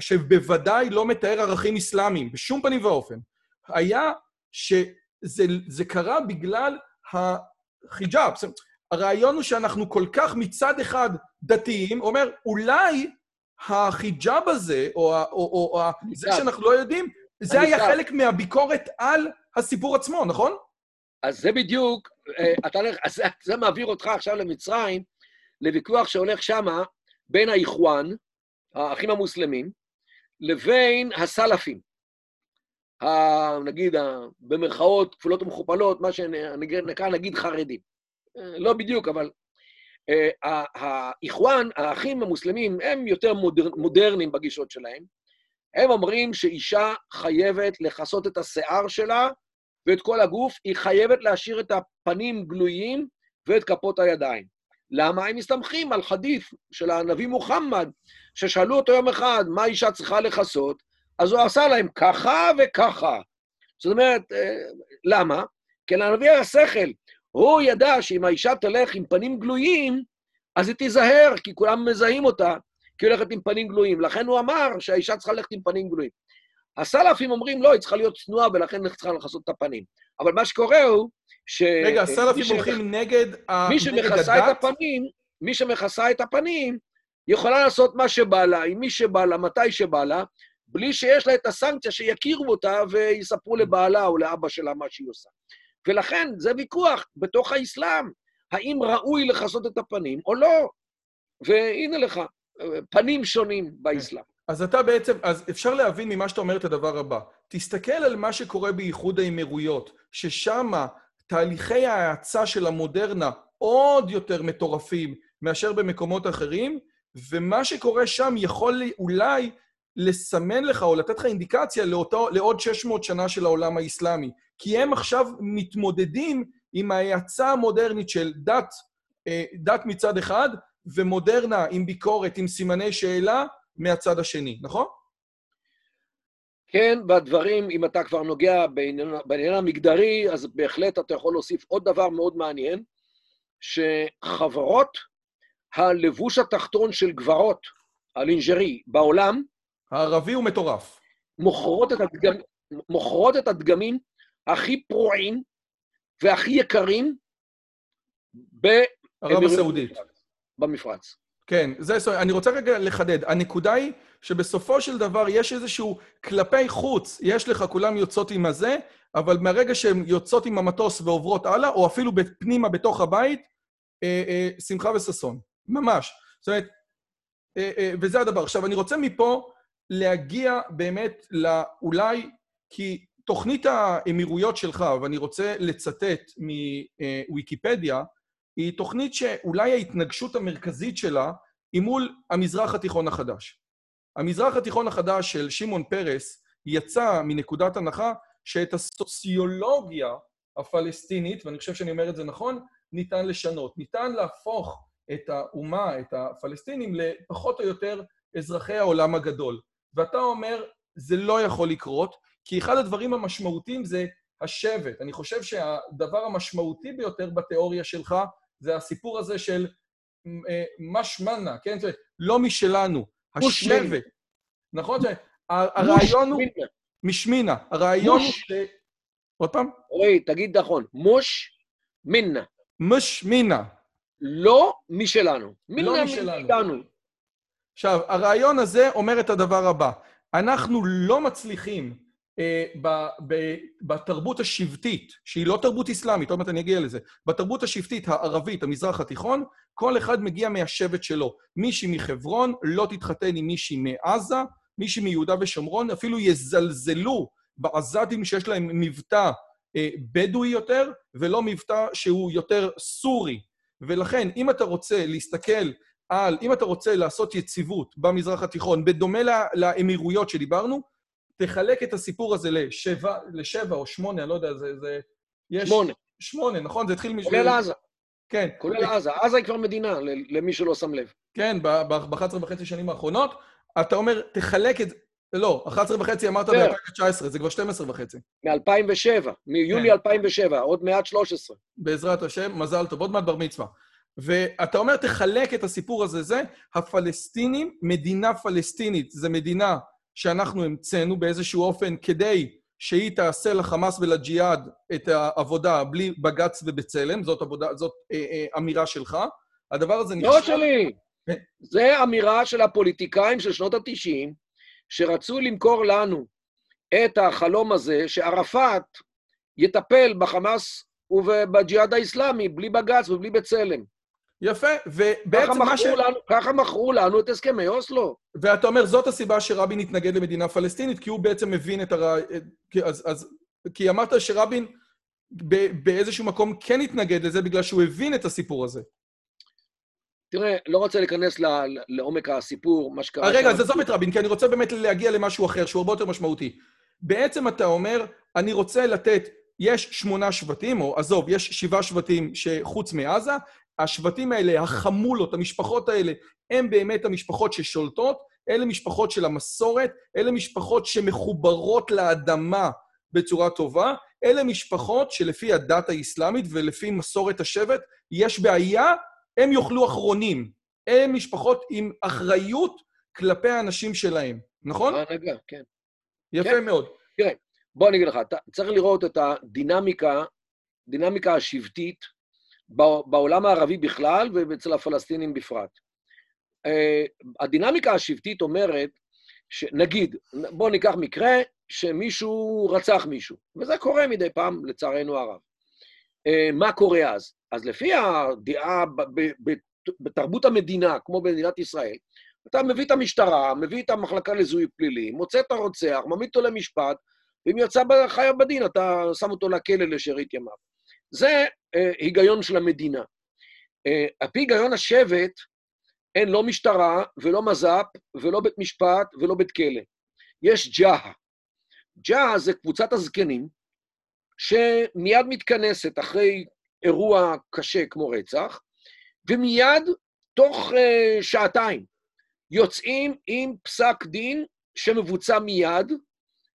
שבוודאי לא מתאר ערכים אסלאמיים, בשום פנים ואופן, היה שזה קרה בגלל החיג'אב. הרעיון הוא שאנחנו כל כך מצד אחד דתיים, אומר, אולי החיג'אב הזה, או, או, או, או זה שאנחנו לא יודעים, זה היה חלק מהביקורת על הסיפור עצמו, נכון? אז זה בדיוק, אה, אתה אז זה מעביר אותך עכשיו למצרים, לוויכוח שהולך שמה בין האיחואן, האחים המוסלמים, לבין הסלאפים. נגיד, במרכאות כפולות ומכופלות, מה שנקרא, נגיד חרדים. אה, לא בדיוק, אבל אה, האיחואן, האחים המוסלמים, הם יותר מודר, מודרניים בגישות שלהם. הם אומרים שאישה חייבת לכסות את השיער שלה ואת כל הגוף, היא חייבת להשאיר את הפנים גלויים ואת כפות הידיים. למה? הם מסתמכים על חדיף של הנביא מוחמד, ששאלו אותו יום אחד, מה אישה צריכה לכסות? אז הוא עשה להם ככה וככה. זאת אומרת, אה, למה? כי לנביא היה שכל. הוא ידע שאם האישה תלך עם פנים גלויים, אז היא תיזהר, כי כולם מזהים אותה, כי היא הולכת עם פנים גלויים. לכן הוא אמר שהאישה צריכה ללכת עם פנים גלויים. הסלאפים אומרים, לא, היא צריכה להיות צנועה, ולכן היא צריכה לכסות את הפנים. אבל מה שקורה הוא ש... רגע, הסלאפים הולכים נגד הדת? מי שמכסה את הפנים, מי שמכסה את הפנים, יכולה לעשות מה שבא לה, עם מי שבא לה, מתי שבא לה, בלי שיש לה את הסנקציה שיכירו אותה ויספרו לבעלה או לאבא שלה מה שהיא עושה. ולכן זה ויכוח בתוך האסלאם, האם ראוי לכסות את הפנים או לא. והנה לך, פנים שונים באסלאם. אז אתה בעצם, אז אפשר להבין ממה שאתה אומר את הדבר הבא. תסתכל על מה שקורה באיחוד האמירויות, ששם תהליכי ההאצה של המודרנה עוד יותר מטורפים מאשר במקומות אחרים, ומה שקורה שם יכול אולי לסמן לך או לתת לך אינדיקציה לאותו, לעוד 600 שנה של העולם האסלאמי. כי הם עכשיו מתמודדים עם ההאצה המודרנית של דת, אה, דת מצד אחד, ומודרנה עם ביקורת, עם סימני שאלה, מהצד השני, נכון? כן, והדברים, אם אתה כבר נוגע בעניין, בעניין המגדרי, אז בהחלט אתה יכול להוסיף עוד דבר מאוד מעניין, שחברות הלבוש התחתון של גברות, הלינג'רי, בעולם, הערבי הוא מטורף. מוכרות את, הדגמ... מוכרות את הדגמים הכי פרועים והכי יקרים ערב הסעודית. במפרץ. כן, זה, אני רוצה רגע לחדד. הנקודה היא שבסופו של דבר יש איזשהו, כלפי חוץ, יש לך, כולם יוצאות עם הזה, אבל מהרגע שהן יוצאות עם המטוס ועוברות הלאה, או אפילו פנימה בתוך הבית, אה, אה, שמחה וששון. ממש. זאת אומרת, אה, אה, וזה הדבר. עכשיו, אני רוצה מפה להגיע באמת לאולי, כי תוכנית האמירויות שלך, ואני רוצה לצטט מוויקיפדיה, היא תוכנית שאולי ההתנגשות המרכזית שלה היא מול המזרח התיכון החדש. המזרח התיכון החדש של שמעון פרס יצא מנקודת הנחה שאת הסוציולוגיה הפלסטינית, ואני חושב שאני אומר את זה נכון, ניתן לשנות. ניתן להפוך את האומה, את הפלסטינים, לפחות או יותר אזרחי העולם הגדול. ואתה אומר, זה לא יכול לקרות, כי אחד הדברים המשמעותיים זה השבט. אני חושב שהדבר המשמעותי ביותר בתיאוריה שלך זה הסיפור הזה של אה, משמנה, כן? זאת אומרת, לא משלנו, השבט. נכון? הרעיון הוא... משמינה. הרעיון הוא ש... עוד פעם? רועי, תגיד נכון. מוש מינה. משמינה. לא משלנו. לא משלנו. עכשיו, הרעיון הזה אומר את הדבר הבא. אנחנו לא מצליחים בתרבות השבטית, שהיא לא תרבות אסלאמית, עוד מעט אני אגיע לזה, בתרבות השבטית הערבית, המזרח התיכון, כל אחד מגיע מהשבט שלו. מישהי מחברון לא תתחתן עם מישהי מעזה, מישהי מיהודה ושומרון, אפילו יזלזלו בעזתים שיש להם מבטא אה, בדואי יותר, ולא מבטא שהוא יותר סורי. ולכן, אם אתה רוצה להסתכל על, אם אתה רוצה לעשות יציבות במזרח התיכון, בדומה לאמירויות שדיברנו, תחלק את הסיפור הזה לשבע, לשבע או שמונה, אני לא יודע, זה... זה יש... שמונה. שמונה, נכון? זה התחיל... כולל עזה. כן. כולל עזה. עזה היא כבר מדינה, למי שלא שם לב. כן, ב-11 וחצי שנים האחרונות. אתה אומר, תחלק את... לא, 11 וחצי אמרת ב-2019, זה כבר 12 וחצי. מ-2007, מיולי 2007, כן. עוד מעט 13. בעזרת השם, מזל טוב, עוד מעט בר מצווה. ואתה אומר, תחלק את הסיפור הזה, זה הפלסטינים, מדינה פלסטינית, זו מדינה שאנחנו המצאנו באיזשהו אופן כדי שהיא תעשה לחמאס ולג'יהאד את העבודה בלי בג"ץ ובצלם, זאת, עבודה, זאת אה, אה, אמירה שלך. הדבר הזה נשאר... לא שלי. אה. זה אמירה של הפוליטיקאים של שנות ה-90, שרצו למכור לנו את החלום הזה שערפאת יטפל בחמאס ובג'יהאד האיסלאמי בלי בג"ץ ובלי בצלם. יפה, ובעצם מה ש... לנו, ככה מכרו לנו את הסכמי אוסלו. ואתה אומר, זאת הסיבה שרבין התנגד למדינה פלסטינית, כי הוא בעצם מבין את הרע... אז, אז... כי אמרת שרבין באיזשהו מקום כן התנגד לזה בגלל שהוא הבין את הסיפור הזה. תראה, לא רוצה להיכנס לעומק הסיפור, מה שקרה... רגע, אז עזוב את רבין, כי אני רוצה באמת להגיע למשהו אחר, שהוא הרבה יותר משמעותי. בעצם אתה אומר, אני רוצה לתת, יש שמונה שבטים, או עזוב, יש שבעה שבטים שחוץ מעזה, השבטים האלה, החמולות, המשפחות האלה, הן באמת המשפחות ששולטות, אלה משפחות של המסורת, אלה משפחות שמחוברות לאדמה בצורה טובה, אלה משפחות שלפי הדת האסלאמית ולפי מסורת השבט, יש בעיה, הם יאכלו אחרונים. הם משפחות עם אחריות כלפי האנשים שלהם, נכון? אה, רגע, כן. יפה כן. מאוד. תראה, בוא אני אגיד לך, אתה צריך לראות את הדינמיקה, דינמיקה השבטית בעולם הערבי בכלל ואצל הפלסטינים בפרט. אה, הדינמיקה השבטית אומרת, נגיד, בואו ניקח מקרה שמישהו רצח מישהו, וזה קורה מדי פעם, לצערנו הרב. אה, מה קורה אז? אז לפי הדעה בתרבות המדינה, כמו במדינת ישראל, אתה מביא את המשטרה, מביא את המחלקה לזיהוי פלילי, מוצא את הרוצח, מעמיד אותו למשפט, ואם יצא חייב בדין, אתה שם אותו לכלא לשארית ימיו. זה אה, היגיון של המדינה. אה, על פי היגיון השבט, אין לא משטרה ולא מז"פ ולא בית משפט ולא בית כלא. יש ג'אה. ג'אה זה קבוצת הזקנים, שמיד מתכנסת אחרי אירוע קשה כמו רצח, ומיד, תוך uh, שעתיים, יוצאים עם פסק דין שמבוצע מיד,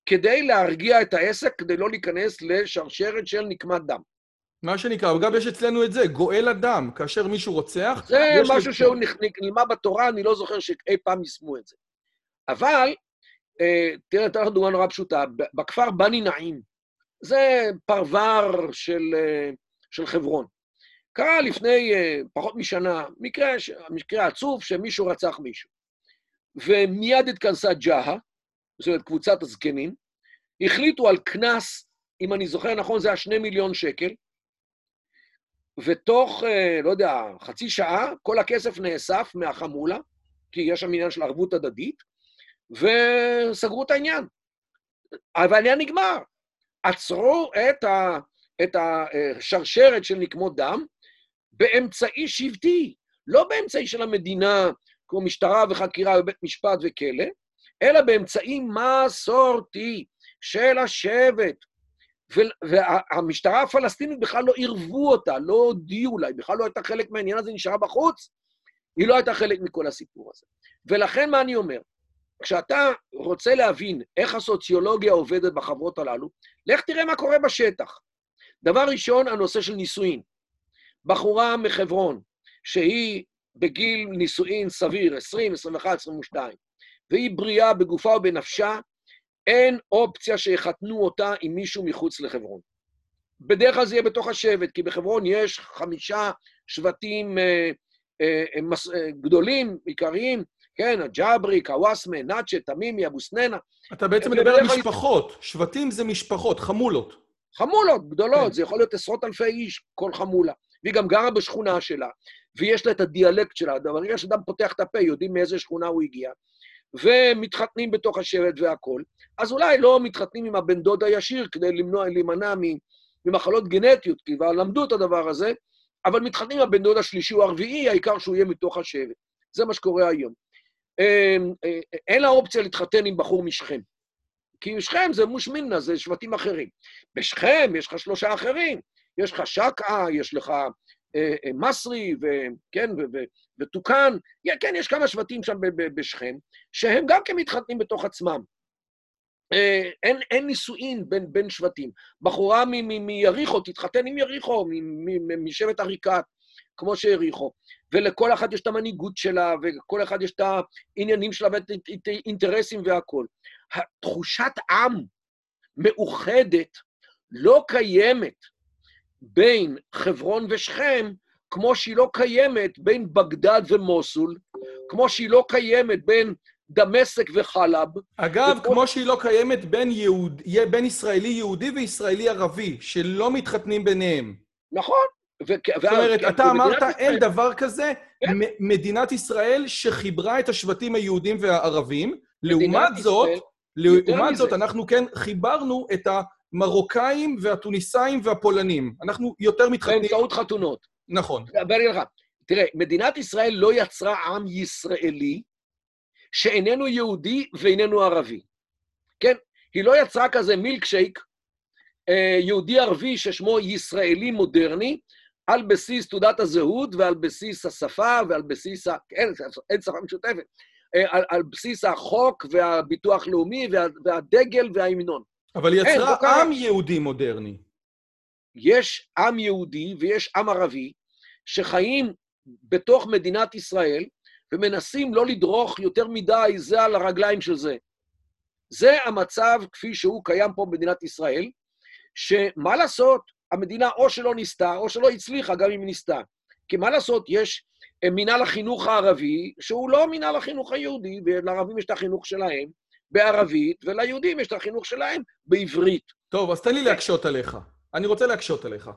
כדי להרגיע את העסק, כדי לא להיכנס לשרשרת של נקמת דם. מה שנקרא, אגב, יש אצלנו את זה, גואל אדם, כאשר מישהו רוצח... זה משהו שהוא נלמד בתורה, אני לא זוכר שאי פעם יישמו את זה. אבל, אה, תראה, אתן לך דוגמה נורא פשוטה, בכפר בני נעים, זה פרבר של, אה, של חברון. קרה לפני אה, פחות משנה מקרה, מקרה עצוב שמישהו רצח מישהו. ומיד התכנסה ג'הה, זאת אומרת קבוצת הזקנים, החליטו על קנס, אם אני זוכר נכון, זה היה שני מיליון שקל, ותוך, אה, לא יודע, חצי שעה, כל הכסף נאסף מהחמולה, כי יש שם עניין של ערבות הדדית, וסגרו את העניין. אבל העניין נגמר. עצרו את, ה, את השרשרת של נקמות דם באמצעי שבטי, לא באמצעי של המדינה, כמו משטרה וחקירה ובית משפט וכלא, אלא באמצעי מסורתי של השבט, והמשטרה הפלסטינית בכלל לא עירבו אותה, לא הודיעו לה, היא בכלל לא הייתה חלק מהעניין הזה, נשארה בחוץ, היא לא הייתה חלק מכל הסיפור הזה. ולכן מה אני אומר? כשאתה רוצה להבין איך הסוציולוגיה עובדת בחברות הללו, לך תראה מה קורה בשטח. דבר ראשון, הנושא של נישואין. בחורה מחברון, שהיא בגיל נישואין סביר, 20, 21, 22, והיא בריאה בגופה ובנפשה, אין אופציה שיחתנו אותה עם מישהו מחוץ לחברון. בדרך כלל זה יהיה בתוך השבט, כי בחברון יש חמישה שבטים אה, אה, מס, אה, גדולים, עיקריים, כן, הג'אברי, קוואסמה, נאצ'ה, תמימי, אבו סננה. אתה בעצם מדבר על משפחות. כלל... שבטים זה משפחות, חמולות. חמולות גדולות, כן. זה יכול להיות עשרות אלפי איש, כל חמולה. והיא גם גרה בשכונה שלה, ויש לה את הדיאלקט שלה. ברגע שאדם פותח את הפה, יודעים מאיזה שכונה הוא הגיע. ומתחתנים בתוך השבט והכול, אז אולי לא מתחתנים עם הבן דוד הישיר כדי למנוע, להימנע ממחלות גנטיות, כי כבר למדו את הדבר הזה, אבל מתחתנים עם הבן דוד השלישי או הרביעי, העיקר שהוא יהיה מתוך השבט. זה מה שקורה היום. אמ, אה, אין לה אופציה להתחתן עם בחור משכם. כי שכם זה מושמינה, זה שבטים אחרים. בשכם יש לך שלושה אחרים. יש לך שקעה, יש לך מסרי, וכן, וטוקן, כן, יש כמה שבטים שם בשכם, שהם גם כן מתחתנים בתוך עצמם. אין, אין נישואין בין, בין שבטים. בחורה מיריחו תתחתן עם יריחו, משבט עריקת, כמו שיריחו. ולכל אחת יש את המנהיגות שלה, וכל אחד יש את העניינים שלה ואת האינטרסים והכול. תחושת עם מאוחדת לא קיימת בין חברון ושכם, כמו שהיא לא קיימת בין בגדד ומוסול, כמו שהיא לא קיימת בין דמשק וחלב. אגב, וכמו... כמו שהיא לא קיימת בין, יהוד... בין ישראלי יהודי וישראלי ערבי, שלא מתחתנים ביניהם. נכון. ו... זאת אומרת, ו... אתה אמרת, ישראל... אין דבר כזה, כן? מדינת ישראל שחיברה את השבטים היהודים והערבים, לעומת זאת, ישראל... לעומת זאת, אנחנו כן חיברנו את המרוקאים והטוניסאים והפולנים. אנחנו יותר מתחתנים... באמצעות חתונות. נכון. דבר לך, תראה, מדינת ישראל לא יצרה עם ישראלי שאיננו יהודי ואיננו ערבי. כן? היא לא יצרה כזה מילקשייק אה, יהודי-ערבי ששמו ישראלי מודרני, על בסיס תעודת הזהות ועל בסיס השפה ועל בסיס ה... אין, אין שפה משותפת. אה, על, על בסיס החוק והביטוח לאומי וה, והדגל וההמנון. אבל היא יצרה אין, עם יהודי מודרני. יש עם יהודי ויש עם ערבי שחיים בתוך מדינת ישראל ומנסים לא לדרוך יותר מדי זה על הרגליים של זה. זה המצב כפי שהוא קיים פה במדינת ישראל, שמה לעשות, המדינה או שלא ניסתה או שלא הצליחה, גם אם ניסתה. כי מה לעשות, יש אה, מינהל החינוך הערבי, שהוא לא מינהל החינוך היהודי, ולערבים יש את החינוך שלהם בערבית, וליהודים יש את החינוך שלהם בעברית. טוב, אז תן לי להקשות עליך. אני רוצה להקשות עליך.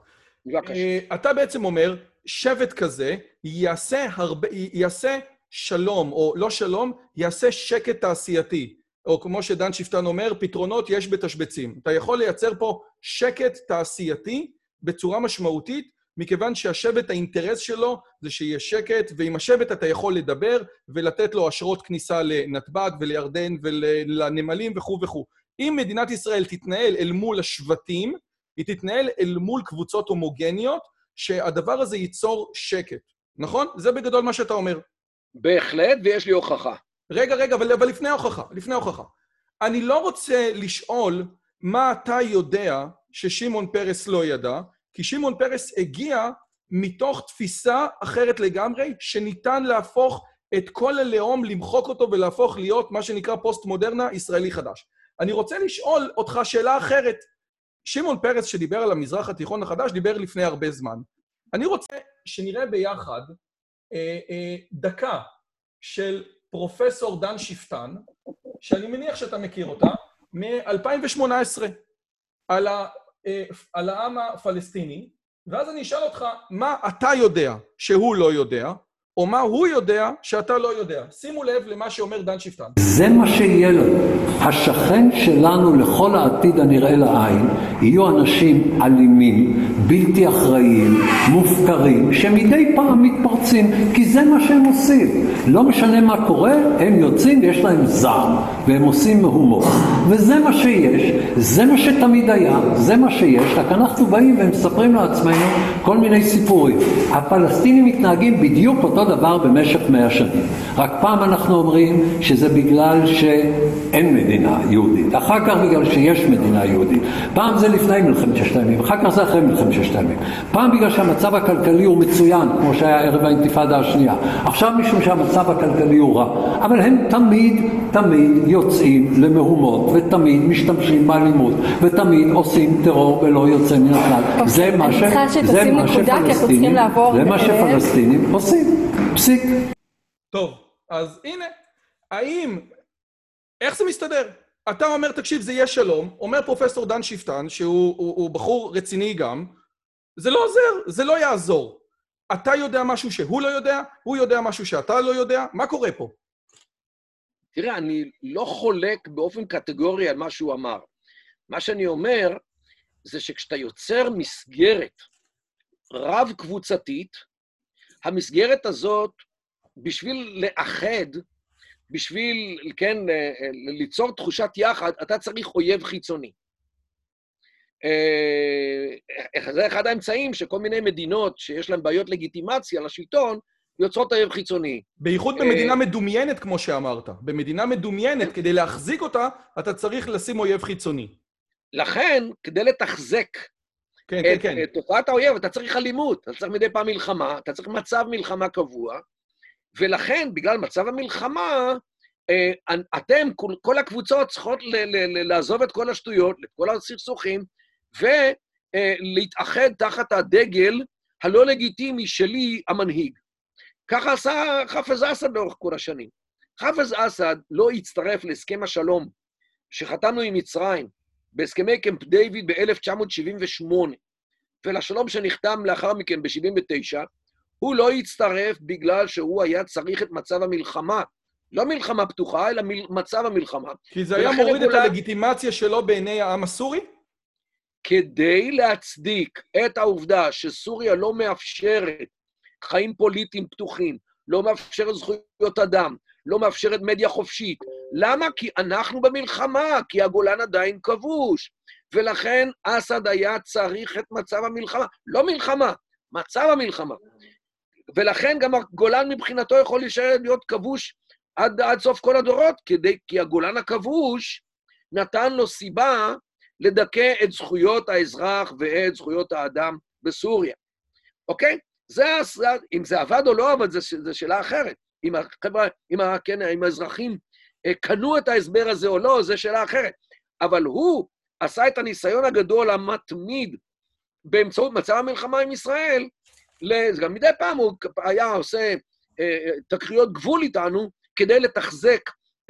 בבקשה. אה, אתה בעצם אומר, שבט כזה יעשה, הרבה, יעשה שלום, או לא שלום, יעשה שקט תעשייתי. או כמו שדן שפטן אומר, פתרונות יש בתשבצים. אתה יכול לייצר פה שקט תעשייתי בצורה משמעותית, מכיוון שהשבט, האינטרס שלו זה שיהיה שקט, ועם השבט אתה יכול לדבר ולתת לו אשרות כניסה לנתב"ג ולירדן ולנמלים וכו' וכו'. אם מדינת ישראל תתנהל אל מול השבטים, היא תתנהל אל מול קבוצות הומוגניות, שהדבר הזה ייצור שקט. נכון? זה בגדול מה שאתה אומר. בהחלט, ויש לי הוכחה. רגע, רגע, אבל, אבל לפני הוכחה, לפני הוכחה. אני לא רוצה לשאול מה אתה יודע ששמעון פרס לא ידע, כי שמעון פרס הגיע מתוך תפיסה אחרת לגמרי, שניתן להפוך את כל הלאום, למחוק אותו ולהפוך להיות מה שנקרא פוסט-מודרנה ישראלי חדש. אני רוצה לשאול אותך שאלה אחרת. שמעון פרס, שדיבר על המזרח התיכון החדש, דיבר לפני הרבה זמן. אני רוצה שנראה ביחד אה, אה, דקה של פרופסור דן שפטן, שאני מניח שאתה מכיר אותה, מ-2018, על, על העם הפלסטיני, ואז אני אשאל אותך, מה אתה יודע שהוא לא יודע, או מה הוא יודע שאתה לא יודע. שימו לב למה שאומר דן שפטן. זה מה שיהיה לנו. השכן שלנו לכל העתיד הנראה לעין יהיו אנשים אלימים, בלתי אחראיים, מופקרים, שמדי פעם מתפרצים, כי זה מה שהם עושים. לא משנה מה קורה, הם יוצאים ויש להם זעם, והם עושים מהומות. וזה מה שיש, זה מה שתמיד היה, זה מה שיש, רק אנחנו באים ומספרים לעצמנו כל מיני סיפורים. הפלסטינים מתנהגים בדיוק אותו דבר במשך מאה שנים. רק פעם אנחנו אומרים שזה בגלל שאין מדינה יהודית, אחר כך בגלל שיש מדינה יהודית. פעם זה לפני מלחמת ששת הימים, אחר כך זה אחרי מלחמת ששת הימים. פעם בגלל שהמצב הכלכלי הוא מצוין, כמו שהיה ערב האינתיפאדה השנייה. עכשיו משום שהמצב הכלכלי הוא רע. אבל הם תמיד, תמיד יוצאים למהומות, ותמיד משתמשים באלימות, ותמיד עושים טרור ולא יוצא מן הכלל. זה מה ש... זה מה שפלסטינים, זה מה שפלסטינים עושים. פסיק. טוב, אז הנה, האם... איך זה מסתדר? אתה אומר, תקשיב, זה יהיה שלום, אומר פרופסור דן שפטן, שהוא הוא, הוא בחור רציני גם, זה לא עוזר, זה לא יעזור. אתה יודע משהו שהוא לא יודע, הוא יודע משהו שאתה לא יודע, מה קורה פה? תראה, אני לא חולק באופן קטגורי על מה שהוא אמר. מה שאני אומר, זה שכשאתה יוצר מסגרת רב-קבוצתית, המסגרת הזאת, בשביל לאחד, בשביל, כן, ליצור תחושת יחד, אתה צריך אויב חיצוני. אה, זה אחד האמצעים שכל מיני מדינות שיש להן בעיות לגיטימציה לשלטון, יוצרות אויב חיצוני. בייחוד במדינה מדומיינת, כמו שאמרת. במדינה מדומיינת, כדי להחזיק אותה, אתה צריך לשים אויב חיצוני. לכן, כדי לתחזק כן, כן, כן. את תופעת האויב, אתה צריך אלימות, אתה צריך מדי פעם מלחמה, אתה צריך מצב מלחמה קבוע, ולכן, בגלל מצב המלחמה, אה, אתם, כל הקבוצות צריכות לעזוב את כל השטויות, את כל הסכסוכים, ולהתאחד תחת הדגל הלא לגיטימי שלי, המנהיג. ככה עשה חאפז אסד לאורך כל השנים. חאפז אסד לא הצטרף להסכם השלום שחתמנו עם מצרים בהסכמי קמפ דיוויד ב-1978, ולשלום שנחתם לאחר מכן ב-79, הוא לא הצטרף בגלל שהוא היה צריך את מצב המלחמה. לא מלחמה פתוחה, אלא מל... מצב המלחמה. כי זה היה מוריד את הלגיטימציה שלו בעיני העם הסורי? כדי להצדיק את העובדה שסוריה לא מאפשרת חיים פוליטיים פתוחים, לא מאפשרת זכויות אדם, לא מאפשרת מדיה חופשית. למה? כי אנחנו במלחמה, כי הגולן עדיין כבוש. ולכן אסד היה צריך את מצב המלחמה. לא מלחמה, מצב המלחמה. ולכן גם הגולן מבחינתו יכול להישאר להיות כבוש עד, עד סוף כל הדורות, כדי, כי הגולן הכבוש נתן לו סיבה לדכא את זכויות האזרח ואת זכויות האדם בסוריה. אוקיי? זה, אם זה עבד או לא עבד, זו שאלה אחרת. אם החברה, אם, כן, אם האזרחים אה, קנו את ההסבר הזה או לא, זו שאלה אחרת. אבל הוא עשה את הניסיון הגדול המתמיד באמצעות מצב המלחמה עם ישראל, גם מדי פעם הוא היה עושה אה, תקריות גבול איתנו כדי לתחזק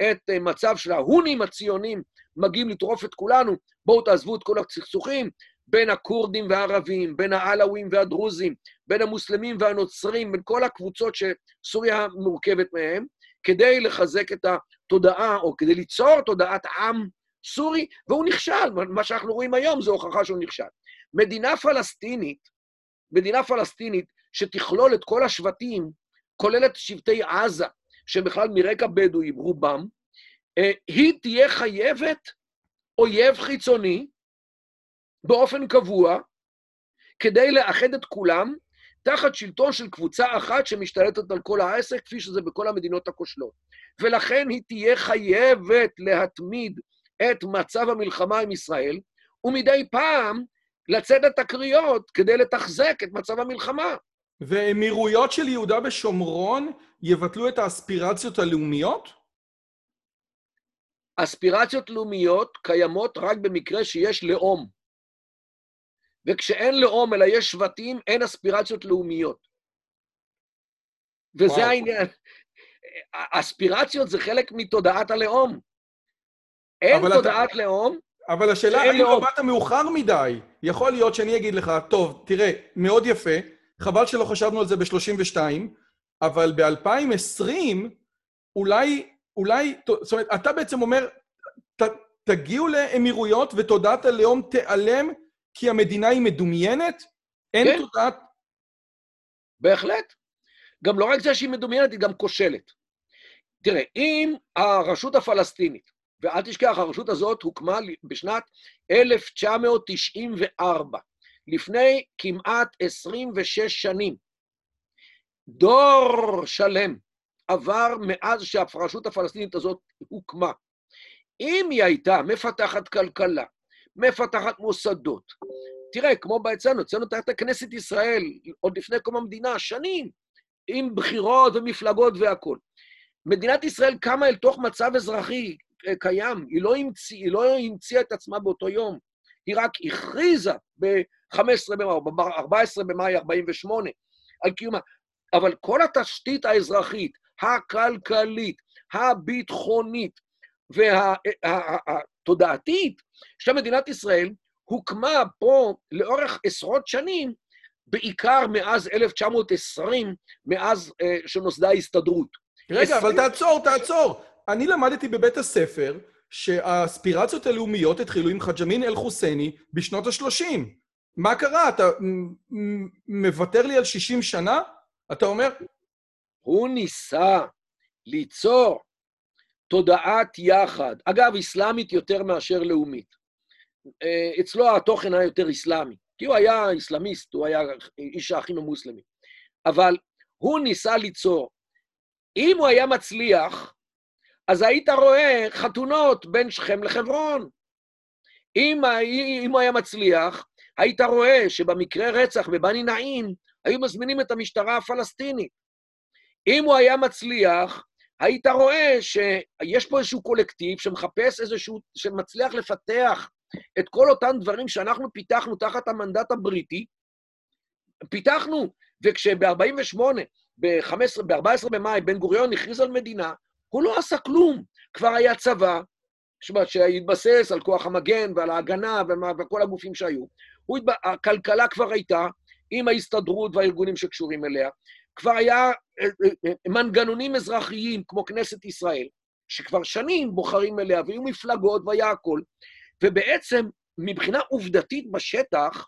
את אה, מצב של ההונים הציונים מגיעים לטרוף את כולנו, בואו תעזבו את כל הסכסוכים בין הכורדים והערבים, בין העלווים והדרוזים, בין המוסלמים והנוצרים, בין כל הקבוצות שסוריה מורכבת מהן, כדי לחזק את התודעה, או כדי ליצור תודעת עם סורי, והוא נכשל. מה שאנחנו רואים היום זה הוכחה שהוא נכשל. מדינה פלסטינית, מדינה פלסטינית שתכלול את כל השבטים, כולל את שבטי עזה, שהם בכלל מרקע בדואי, רובם, אה, היא תהיה חייבת אויב חיצוני באופן קבוע, כדי לאחד את כולם תחת שלטון של קבוצה אחת שמשתלטת על כל העסק, כפי שזה בכל המדינות הכושלות. ולכן היא תהיה חייבת להתמיד את מצב המלחמה עם ישראל, ומדי פעם לצאת לתקריות כדי לתחזק את מצב המלחמה. ואמירויות של יהודה ושומרון יבטלו את האספירציות הלאומיות? אספירציות לאומיות קיימות רק במקרה שיש לאום. וכשאין לאום אלא יש שבטים, אין אספירציות לאומיות. וזה וואו. העניין. אספירציות זה חלק מתודעת הלאום. אין תודעת אתה... לאום, אבל השאלה, האם לא באת מאוחר מדי? יכול להיות שאני אגיד לך, טוב, תראה, מאוד יפה, חבל שלא חשבנו על זה ב-32, אבל ב-2020, אולי, אולי, זאת אומרת, אתה בעצם אומר, ת, תגיעו לאמירויות ותודעת הלאום תיעלם כי המדינה היא מדומיינת? אין כן. תודעת... בהחלט. גם לא רק זה שהיא מדומיינת, היא גם כושלת. תראה, אם הרשות הפלסטינית ואל תשכח, הרשות הזאת הוקמה בשנת 1994, לפני כמעט 26 שנים. דור שלם עבר מאז שהרשות הפלסטינית הזאת הוקמה. אם היא הייתה מפתחת כלכלה, מפתחת מוסדות, תראה, כמו אצלנו, אצלנו תחת כנסת ישראל, עוד לפני קום המדינה, שנים, עם בחירות ומפלגות והכול. מדינת ישראל קמה אל תוך מצב אזרחי קיים, היא לא, המציא, היא לא המציאה את עצמה באותו יום, היא רק הכריזה ב-15 במאי, ב-14 במאי 48' על קיומה. אבל כל התשתית האזרחית, הכלכלית, הביטחונית והתודעתית של מדינת ישראל הוקמה פה לאורך עשרות שנים, בעיקר מאז 1920, מאז uh, שנוסדה ההסתדרות. רגע, 20... אבל תעצור, תעצור. אני למדתי בבית הספר שהאספירציות הלאומיות התחילו עם חאג' אמין אל-חוסייני בשנות ה-30. מה קרה? אתה מוותר לי על 60 שנה? אתה אומר... הוא ניסה ליצור תודעת יחד, אגב, אסלאמית יותר מאשר לאומית. אה, אצלו התוכן היה יותר אסלאמי, כי הוא היה איסלאמיסט, הוא היה איש האחים המוסלמים. אבל הוא ניסה ליצור. אם הוא היה מצליח, אז היית רואה חתונות בין שכם לחברון. אם, אם הוא היה מצליח, היית רואה שבמקרה רצח בבני נעים, היו מזמינים את המשטרה הפלסטינית. אם הוא היה מצליח, היית רואה שיש פה איזשהו קולקטיב שמחפש איזשהו, שמצליח לפתח את כל אותם דברים שאנחנו פיתחנו תחת המנדט הבריטי, פיתחנו, וכשב-48, ב-15, ב-14 במאי, בן גוריון הכריז על מדינה, הוא לא עשה כלום. כבר היה צבא, שהתבסס על כוח המגן ועל ההגנה וכל הגופים שהיו. התב... הכלכלה כבר הייתה עם ההסתדרות והארגונים שקשורים אליה. כבר היה אה, אה, אה, מנגנונים אזרחיים כמו כנסת ישראל, שכבר שנים בוחרים אליה, והיו מפלגות והיה הכול. ובעצם, מבחינה עובדתית בשטח,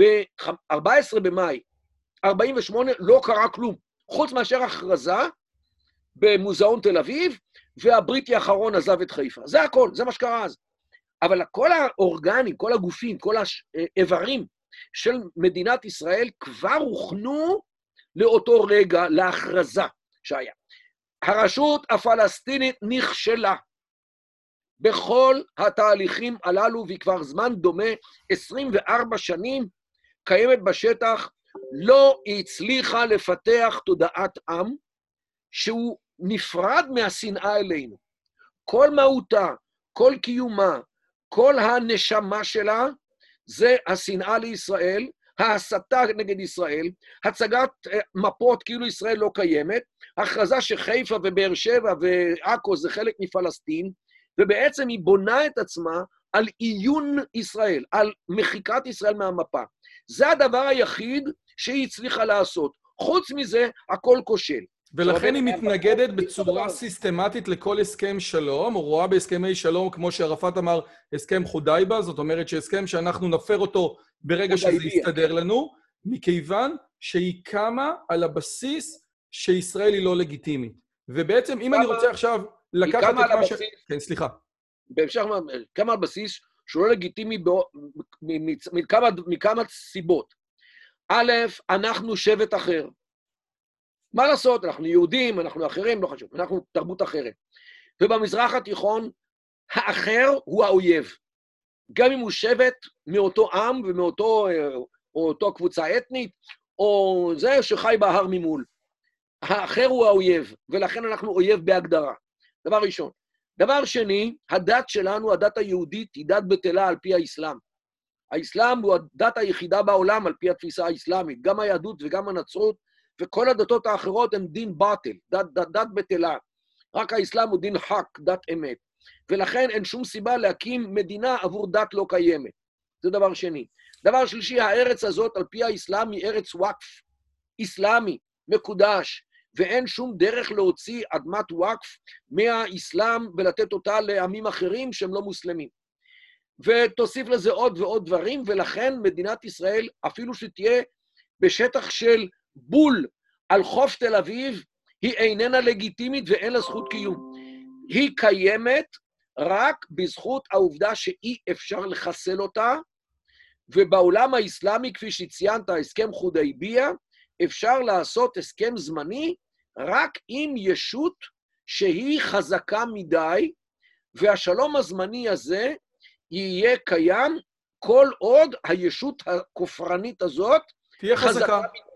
ב-14 במאי 48' לא קרה כלום, חוץ מאשר הכרזה במוזיאון תל אביב, והבריטי האחרון עזב את חיפה. זה הכל, זה מה שקרה אז. אבל כל האורגנים, כל הגופים, כל האיברים של מדינת ישראל כבר הוכנו לאותו רגע, להכרזה שהיה. הרשות הפלסטינית נכשלה בכל התהליכים הללו, והיא כבר זמן דומה, 24 שנים, קיימת בשטח, לא הצליחה לפתח תודעת עם שהוא נפרד מהשנאה אלינו. כל מהותה, כל קיומה, כל הנשמה שלה, זה השנאה לישראל, ההסתה נגד ישראל, הצגת אה, מפות כאילו ישראל לא קיימת, הכרזה שחיפה ובאר שבע ועכו זה חלק מפלסטין, ובעצם היא בונה את עצמה על עיון ישראל, על מחיקת ישראל מהמפה. זה הדבר היחיד שהיא הצליחה לעשות. חוץ מזה, הכל כושל. ולכן היא מתנגדת בצורה סיסטמטית לכל הסכם שלום, או רואה בהסכמי שלום, כמו שערפאת אמר, הסכם חודייבה, זאת אומרת שהסכם שאנחנו נפר אותו ברגע שזה יסתדר לנו, מכיוון שהיא קמה על הבסיס שישראל היא לא לגיטימית. ובעצם, אם אני רוצה עכשיו לקחת את מה ש... כן, סליחה. בהמשך, קמה על בסיס שהוא לא לגיטימי מכמה סיבות. א', אנחנו שבט אחר. מה לעשות, אנחנו יהודים, אנחנו אחרים, לא חשוב, אנחנו תרבות אחרת. ובמזרח התיכון, האחר הוא האויב. גם אם הוא שבט מאותו עם ומאותו או אותו קבוצה אתנית, או זה שחי בהר ממול. האחר הוא האויב, ולכן אנחנו אויב בהגדרה. דבר ראשון. דבר שני, הדת שלנו, הדת היהודית, היא דת בטלה על פי האסלאם. האסלאם הוא הדת היחידה בעולם על פי התפיסה האסלאמית. גם היהדות וגם הנצרות וכל הדתות האחרות הן דין באטל, דת, דת, דת בטלה. רק האסלאם הוא דין חק, דת אמת. ולכן אין שום סיבה להקים מדינה עבור דת לא קיימת. זה דבר שני. דבר שלישי, הארץ הזאת, על פי האסלאם, היא ארץ וואקף, אסלאמי, מקודש, ואין שום דרך להוציא אדמת וואקף מהאסלאם ולתת אותה לעמים אחרים שהם לא מוסלמים. ותוסיף לזה עוד ועוד דברים, ולכן מדינת ישראל, אפילו שתהיה בשטח של בול על חוף תל אביב, היא איננה לגיטימית ואין לה זכות קיום. היא קיימת רק בזכות העובדה שאי אפשר לחסל אותה, ובעולם האסלאמי, כפי שציינת, הסכם חודייביה, אפשר לעשות הסכם זמני רק עם ישות שהיא חזקה מדי, והשלום הזמני הזה יהיה קיים כל עוד הישות הכופרנית הזאת תהיה חזקה. חזקה מדי.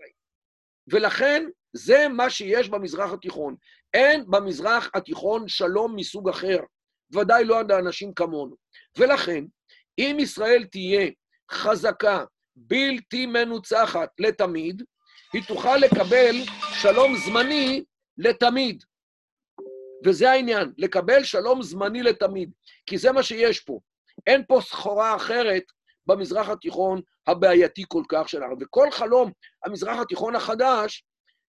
ולכן זה מה שיש במזרח התיכון. אין במזרח התיכון שלום מסוג אחר, ודאי לא לאנשים כמונו. ולכן, אם ישראל תהיה חזקה, בלתי מנוצחת לתמיד, היא תוכל לקבל שלום זמני לתמיד. וזה העניין, לקבל שלום זמני לתמיד, כי זה מה שיש פה. אין פה סחורה אחרת במזרח התיכון הבעייתי כל כך שלנו. וכל חלום המזרח התיכון החדש,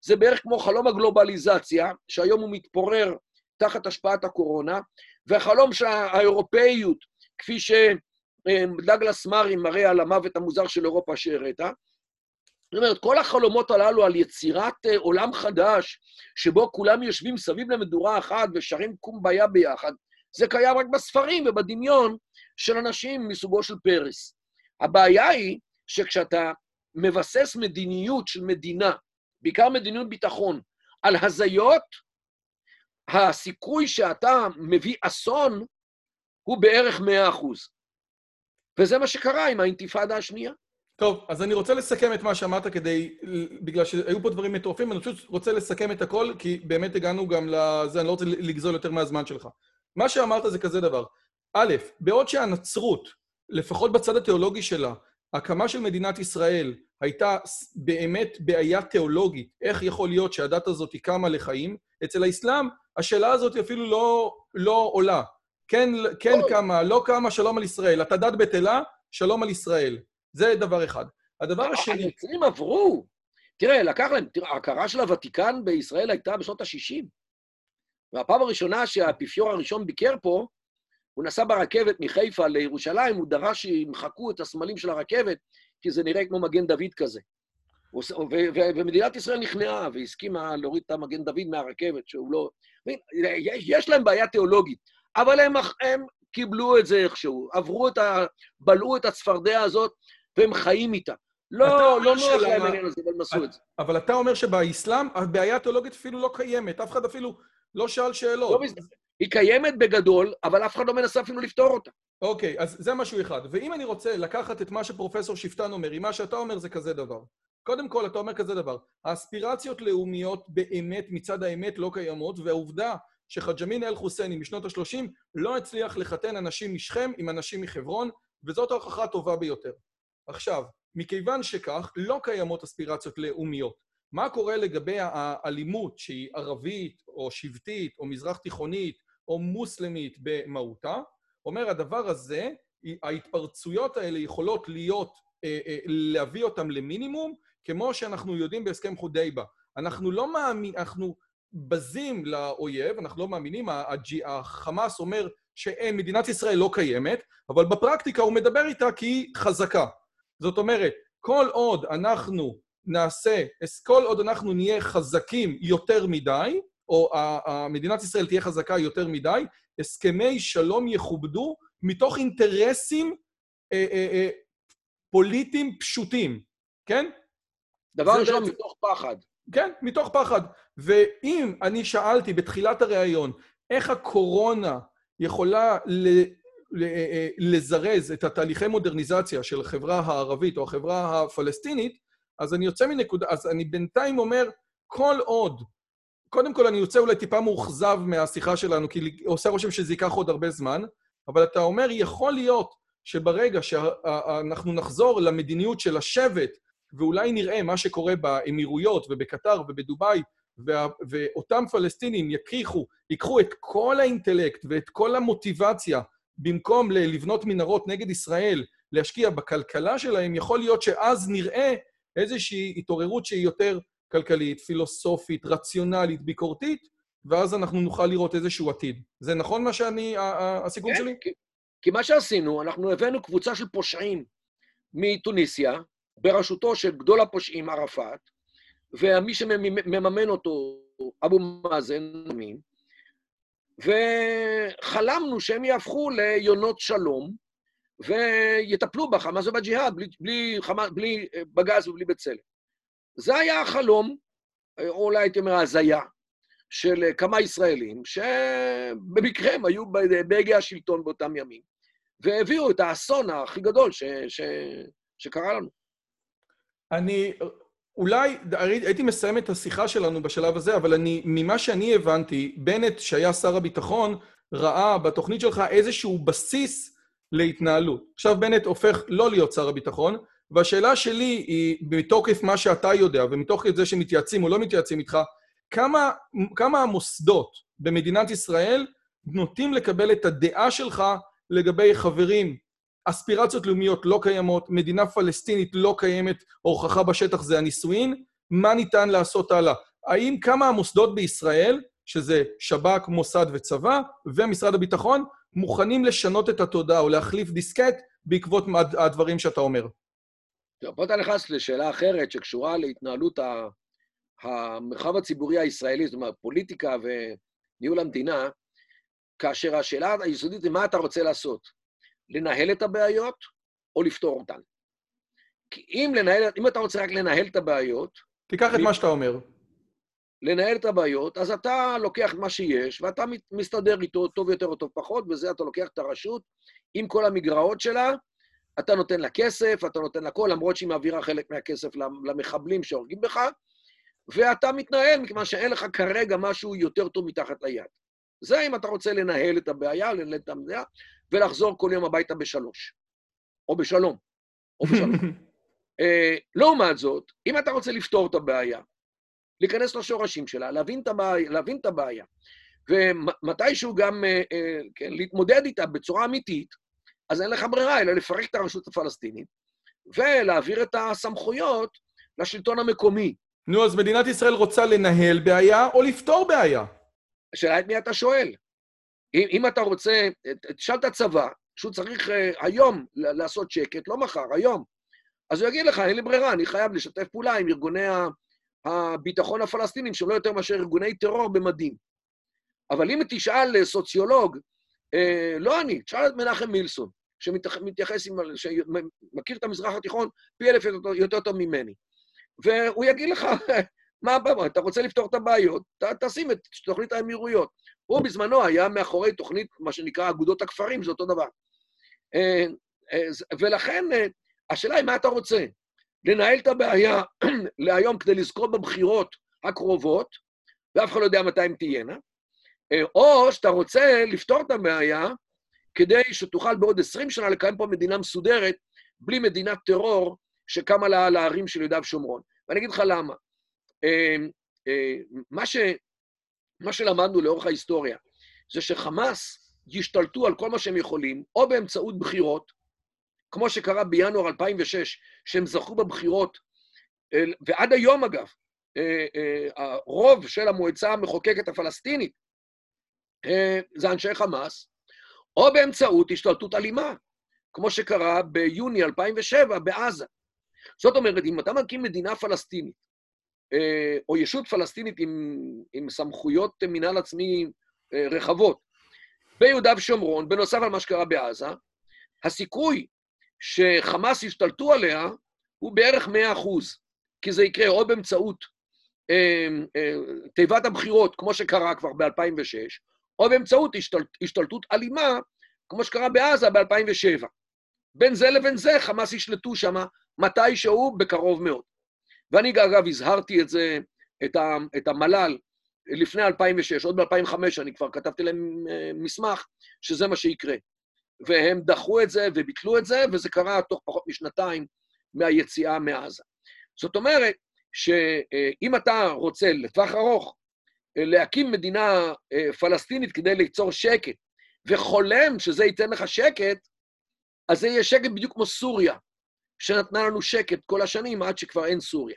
זה בערך כמו חלום הגלובליזציה, שהיום הוא מתפורר תחת השפעת הקורונה, והחלום של האירופאיות, כפי שדגלס מרי מראה על המוות המוזר של אירופה שהראית, זאת אומרת, כל החלומות הללו על יצירת אה, עולם חדש, שבו כולם יושבים סביב למדורה אחת ושרים קומביה ביחד, זה קיים רק בספרים ובדמיון של אנשים מסוגו של פרס. הבעיה היא שכשאתה מבסס מדיניות של מדינה, בעיקר מדיניות ביטחון, על הזיות, הסיכוי שאתה מביא אסון הוא בערך 100 אחוז. וזה מה שקרה עם האינתיפאדה השנייה. טוב, אז אני רוצה לסכם את מה שאמרת כדי, בגלל שהיו פה דברים מטורפים, אני פשוט רוצה לסכם את הכל, כי באמת הגענו גם לזה, אני לא רוצה לגזול יותר מהזמן שלך. מה שאמרת זה כזה דבר. א', בעוד שהנצרות, לפחות בצד התיאולוגי שלה, הקמה של מדינת ישראל הייתה באמת בעיה תיאולוגית, איך יכול להיות שהדת הזאת היא קמה לחיים, אצל האסלאם השאלה הזאת אפילו לא, לא עולה. כן, כן קמה, לא קמה, שלום על ישראל. אתה דת בטלה, שלום על ישראל. זה דבר אחד. הדבר השני... הנוצרים עברו. תראה, לקח להם, תראה, ההכרה של הוותיקן בישראל הייתה בשנות ה-60. והפעם הראשונה שהאפיפיור הראשון ביקר פה, הוא נסע ברכבת מחיפה לירושלים, הוא דרש שימחקו את הסמלים של הרכבת, כי זה נראה כמו מגן דוד כזה. ומדינת ישראל נכנעה והסכימה להוריד את המגן דוד מהרכבת, שהוא לא... יש להם בעיה תיאולוגית, אבל הם, הם קיבלו את זה איכשהו, עברו את ה... בלעו את הצפרדע הזאת, והם חיים איתה. לא, לא נוח להם העניין הזה, אבל הם עשו את זה. אבל אתה אומר שבאסלאם הבעיה התיאולוגית אפילו לא קיימת, אף אחד אפילו לא שאל שאלות. לא היא קיימת בגדול, אבל אף אחד לא מנסה אפילו לפתור אותה. אוקיי, אז זה משהו אחד. ואם אני רוצה לקחת את מה שפרופסור שפטן אומר, אם מה שאתה אומר זה כזה דבר. קודם כל, אתה אומר כזה דבר, האספירציות לאומיות באמת מצד האמת לא קיימות, והעובדה שחג'מין אל-חוסייני משנות ה-30 לא הצליח לחתן אנשים משכם עם אנשים מחברון, וזאת ההוכחה הטובה ביותר. עכשיו, מכיוון שכך, לא קיימות אספירציות לאומיות. מה קורה לגבי האלימות שהיא ערבית, או שבטית, או מזרח תיכונית, או מוסלמית במהותה? אומר, הדבר הזה, ההתפרצויות האלה יכולות להיות, אה, אה, להביא אותם למינימום, כמו שאנחנו יודעים בהסכם חודייבה. אנחנו לא מאמינים, אנחנו בזים לאויב, אנחנו לא מאמינים, החמאס אומר שמדינת ישראל לא קיימת, אבל בפרקטיקה הוא מדבר איתה כי היא חזקה. זאת אומרת, כל עוד אנחנו נעשה, כל עוד אנחנו נהיה חזקים יותר מדי, או מדינת ישראל תהיה חזקה יותר מדי, הסכמי שלום יכובדו מתוך אינטרסים אה, אה, אה, פוליטיים פשוטים, כן? דבר ראשון, מתוך פחד. כן, מתוך פחד. ואם אני שאלתי בתחילת הריאיון איך הקורונה יכולה ל... אה, לזרז את התהליכי מודרניזציה של החברה הערבית או החברה הפלסטינית, אז אני יוצא מנקודה, אז אני בינתיים אומר, כל עוד, קודם כל אני יוצא אולי טיפה מאוכזב מהשיחה שלנו, כי עושה רושם שזה ייקח עוד הרבה זמן, אבל אתה אומר, יכול להיות שברגע שאנחנו נחזור למדיניות של השבט ואולי נראה מה שקורה באמירויות ובקטר ובדובאי, וה, ואותם פלסטינים יכריחו, ייקחו את כל האינטלקט ואת כל המוטיבציה, במקום לבנות מנהרות נגד ישראל, להשקיע בכלכלה שלהם, יכול להיות שאז נראה איזושהי התעוררות שהיא יותר כלכלית, פילוסופית, רציונלית, ביקורתית, ואז אנחנו נוכל לראות איזשהו עתיד. זה נכון מה שאני, הסיכום כן, שלי? כי, כי מה שעשינו, אנחנו הבאנו קבוצה של פושעים מתוניסיה, בראשותו של גדול הפושעים ערפאת, ומי שמממן אותו, אבו מאזן, וחלמנו שהם יהפכו ליונות שלום, ויטפלו בחמאס ובג'יהאד, בלי, בלי, בלי אה, בגז ובלי בצלם. זה היה החלום, או אולי הייתי אומר ההזיה, של כמה ישראלים, שבמקרה הם היו בהגה השלטון באותם ימים, והביאו את האסון הכי גדול ש, ש, שקרה לנו. אני אולי, הייתי מסיים את השיחה שלנו בשלב הזה, אבל אני, ממה שאני הבנתי, בנט, שהיה שר הביטחון, ראה בתוכנית שלך איזשהו בסיס להתנהלות. עכשיו בנט הופך לא להיות שר הביטחון, והשאלה שלי היא, מתוקף מה שאתה יודע, ומתוקף זה שמתייעצים או לא מתייעצים איתך, כמה, כמה המוסדות במדינת ישראל נוטים לקבל את הדעה שלך לגבי חברים, אספירציות לאומיות לא קיימות, מדינה פלסטינית לא קיימת, הוכחה בשטח זה הנישואין, מה ניתן לעשות הלאה? האם כמה המוסדות בישראל, שזה שב"כ, מוסד וצבא, ומשרד הביטחון, מוכנים לשנות את התודעה או להחליף דיסקט בעקבות הדברים שאתה אומר? טוב, פה אתה נכנס לשאלה אחרת שקשורה להתנהלות המרחב הציבורי הישראלי, זאת אומרת, פוליטיקה וניהול המדינה. כאשר השאלה היסודית היא מה אתה רוצה לעשות, לנהל את הבעיות או לפתור אותן. כי אם, לנהל, אם אתה רוצה רק לנהל את הבעיות... תיקח את מה שאתה אומר. לנהל את הבעיות, אז אתה לוקח את מה שיש, ואתה מסתדר איתו טוב יותר או טוב פחות, וזה אתה לוקח את הרשות עם כל המגרעות שלה, אתה נותן לה כסף, אתה נותן לה כל, למרות שהיא מעבירה חלק מהכסף למחבלים שהורגים בך, ואתה מתנהל, מכיוון שאין לך כרגע משהו יותר טוב מתחת ליד. זה אם אתה רוצה לנהל את הבעיה, לנהל את המדינה, ולחזור כל יום הביתה בשלוש. או בשלום. או בשלום. uh, לעומת זאת, אם אתה רוצה לפתור את הבעיה, להיכנס לשורשים שלה, להבין את הבעיה, להבין את הבעיה ומתישהו גם uh, uh, כן, להתמודד איתה בצורה אמיתית, אז אין לך ברירה אלא לפרק את הרשות הפלסטינית ולהעביר את הסמכויות לשלטון המקומי. נו, אז מדינת ישראל רוצה לנהל בעיה או לפתור בעיה? השאלה את מי אתה שואל. אם, אם אתה רוצה, תשאל את הצבא, שהוא צריך uh, היום לעשות שקט, לא מחר, היום. אז הוא יגיד לך, אין לי ברירה, אני חייב לשתף פעולה עם ארגוני הביטחון הפלסטינים, שהם לא יותר מאשר ארגוני טרור במדים. אבל אם תשאל סוציולוג, uh, לא אני, תשאל את מנחם מילסון, שמתייחס, עם, שמכיר את המזרח התיכון פי אלף יותר, טוב ממני. והוא יגיד לך, מה הבעיה? אתה רוצה לפתור את הבעיות, ת, תשים את תוכנית האמירויות. הוא בזמנו היה מאחורי תוכנית, מה שנקרא אגודות הכפרים, זה אותו דבר. אה, אה, ולכן, אה, השאלה היא מה אתה רוצה? לנהל את הבעיה להיום כדי לזכות בבחירות הקרובות, ואף אחד לא יודע מתי הן תהיינה, או שאתה רוצה לפתור את הבעיה כדי שתוכל בעוד 20 שנה לקיים פה מדינה מסודרת, בלי מדינת טרור שקמה לה לערים של יהודה ושומרון. ואני אגיד לך למה. מה, ש, מה שלמדנו לאורך ההיסטוריה זה שחמאס ישתלטו על כל מה שהם יכולים, או באמצעות בחירות, כמו שקרה בינואר 2006, שהם זכו בבחירות, ועד היום אגב, הרוב של המועצה המחוקקת הפלסטינית זה אנשי חמאס, או באמצעות השתלטות אלימה, כמו שקרה ביוני 2007 בעזה. זאת אומרת, אם אתה מקים מדינה פלסטינית, או ישות פלסטינית עם, עם סמכויות מינהל עצמי רחבות, ביהודה ושומרון, בנוסף על מה שקרה בעזה, הסיכוי שחמאס ישתלטו עליה הוא בערך 100 אחוז, כי זה יקרה או באמצעות אה, אה, תיבת הבחירות, כמו שקרה כבר ב-2006, או באמצעות השתלט, השתלטות אלימה, כמו שקרה בעזה ב-2007. בין זה לבין זה חמאס ישלטו שם מתישהו בקרוב מאוד. ואני אגב הזהרתי את זה, את, ה, את המל"ל, לפני 2006, עוד ב-2005, אני כבר כתבתי להם אה, מסמך שזה מה שיקרה. והם דחו את זה וביטלו את זה, וזה קרה תוך פחות משנתיים מהיציאה מעזה. זאת אומרת, שאם אתה רוצה לטווח ארוך אה, להקים מדינה אה, פלסטינית כדי ליצור שקט, וחולם שזה ייתן לך שקט, אז זה יהיה שקט בדיוק כמו סוריה, שנתנה לנו שקט כל השנים עד שכבר אין סוריה.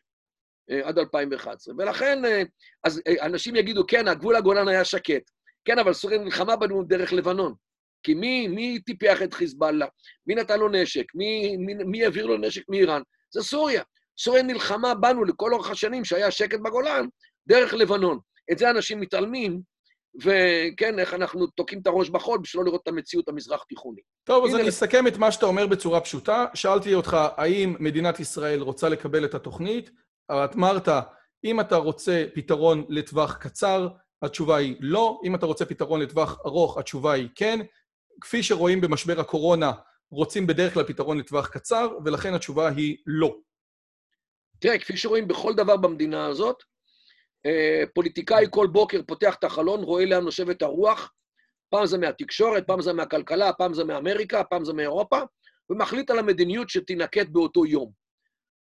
אה, עד 2011. ולכן, אה, אז אנשים יגידו, כן, הגבול הגולן היה שקט. כן, אבל סוריה נלחמה בנו דרך לבנון. כי מי, מי טיפח את חיזבאללה? מי נתן לו נשק? מי, מי, מי העביר לו נשק מאיראן? זה סוריה. סוריה נלחמה בנו לכל אורך השנים שהיה שקט בגולן, דרך לבנון. את זה אנשים מתעלמים, וכן, איך אנחנו תוקעים את הראש בחול בשביל לא לראות את המציאות המזרח-תיכונית. טוב, אז אני אסכם את מה שאתה אומר בצורה פשוטה. שאלתי אותך, האם מדינת ישראל רוצה לקבל את התוכנית? את אמרת, אם אתה רוצה פתרון לטווח קצר, התשובה היא לא. אם אתה רוצה פתרון לטווח ארוך, התשובה היא כן. כפי שרואים במשבר הקורונה, רוצים בדרך כלל פתרון לטווח קצר, ולכן התשובה היא לא. תראה, כפי שרואים בכל דבר במדינה הזאת, פוליטיקאי כל בוקר פותח את החלון, רואה לאן נושבת הרוח, פעם זה מהתקשורת, פעם זה מהכלכלה, פעם זה מאמריקה, פעם זה מאירופה, ומחליט על המדיניות שתינקט באותו יום.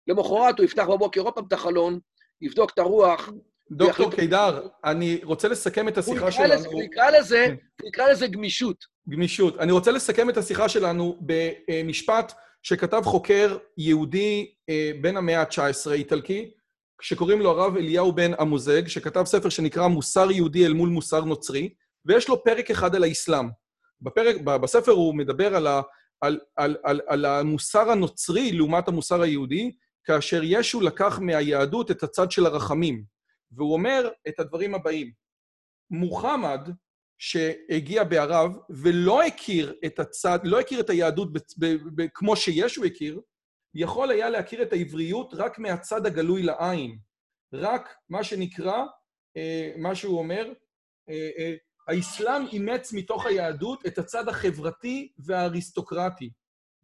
למחרת הוא יפתח בבוקר עוד פעם את החלון, יבדוק את הרוח. דוקטור קידר, אני רוצה לסכם את השיחה שלנו... יקרא לזה, כן. הוא יקרא לזה גמישות. גמישות. אני רוצה לסכם את השיחה שלנו במשפט שכתב חוקר יהודי אה, בן המאה ה-19, איטלקי, שקוראים לו הרב אליהו בן אמוזג, שכתב ספר שנקרא מוסר יהודי אל מול מוסר נוצרי, ויש לו פרק אחד על האסלאם. בפרק, בספר הוא מדבר על, ה, על, על, על, על המוסר הנוצרי לעומת המוסר היהודי, כאשר ישו לקח מהיהדות את הצד של הרחמים, והוא אומר את הדברים הבאים: מוחמד שהגיע בערב ולא הכיר את הצד, לא הכיר את היהדות כמו שישו הכיר, יכול היה להכיר את העבריות רק מהצד הגלוי לעין. רק מה שנקרא, אה, מה שהוא אומר, אה, אה, האסלאם אימץ מתוך היהדות את הצד החברתי והאריסטוקרטי,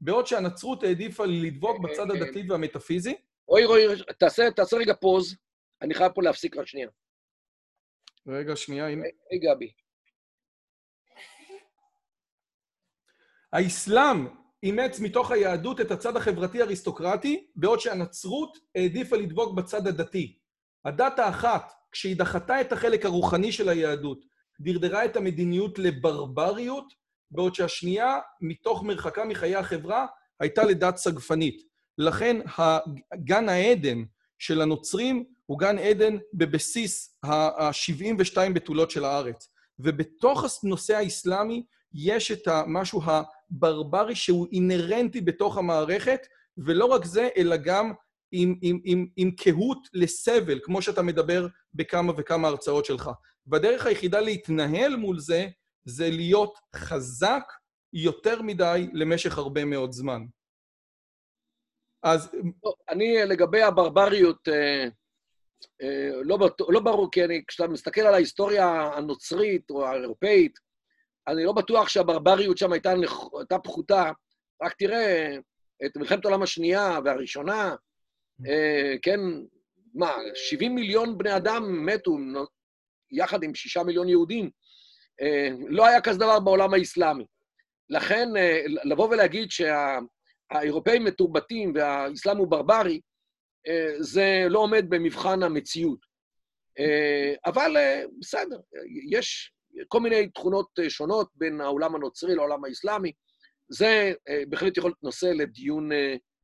בעוד שהנצרות העדיפה לדבוק בצד הדתי והמטאפיזי. רועי, רועי, תעשה, תעשה רגע פוז, אני חייב פה להפסיק רק שנייה. רגע, שנייה, הנה. היי, גבי. האסלאם אימץ מתוך היהדות את הצד החברתי-אריסטוקרטי, בעוד שהנצרות העדיפה לדבוק בצד הדתי. הדת האחת, כשהיא דחתה את החלק הרוחני של היהדות, דרדרה את המדיניות לברבריות, בעוד שהשנייה, מתוך מרחקה מחיי החברה, הייתה לדת סגפנית. לכן גן העדן של הנוצרים הוא גן עדן בבסיס ה-72 בתולות של הארץ. ובתוך הנושא האסלאמי יש את המשהו הברברי שהוא אינהרנטי בתוך המערכת, ולא רק זה, אלא גם עם, עם, עם, עם קהות לסבל, כמו שאתה מדבר בכמה וכמה הרצאות שלך. והדרך היחידה להתנהל מול זה, זה להיות חזק יותר מדי למשך הרבה מאוד זמן. אז... אני לגבי הברבריות, אה, אה, לא, לא ברור, כי אני, כשאתה מסתכל על ההיסטוריה הנוצרית או האירופאית, אני לא בטוח שהברבריות שם הייתה, הייתה פחותה. רק תראה את מלחמת העולם השנייה והראשונה, אה, כן, מה, 70 מיליון בני אדם מתו יחד עם שישה מיליון יהודים. אה, לא היה כזה דבר בעולם האסלאמי. לכן, אה, לבוא ולהגיד שהאירופאים מתורבתים והאסלאם הוא ברברי, זה לא עומד במבחן המציאות. אבל בסדר, יש כל מיני תכונות שונות בין העולם הנוצרי לעולם האסלאמי. זה בהחלט יכול להיות נושא לדיון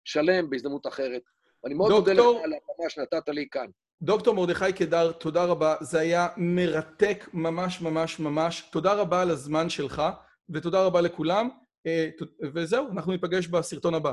שלם בהזדמנות אחרת. ואני מאוד מודה לך על הבמה שנתת לי כאן. דוקטור מרדכי קדר, תודה רבה. זה היה מרתק ממש ממש ממש. תודה רבה על הזמן שלך, ותודה רבה לכולם. אה, וזהו, אנחנו ניפגש בסרטון הבא.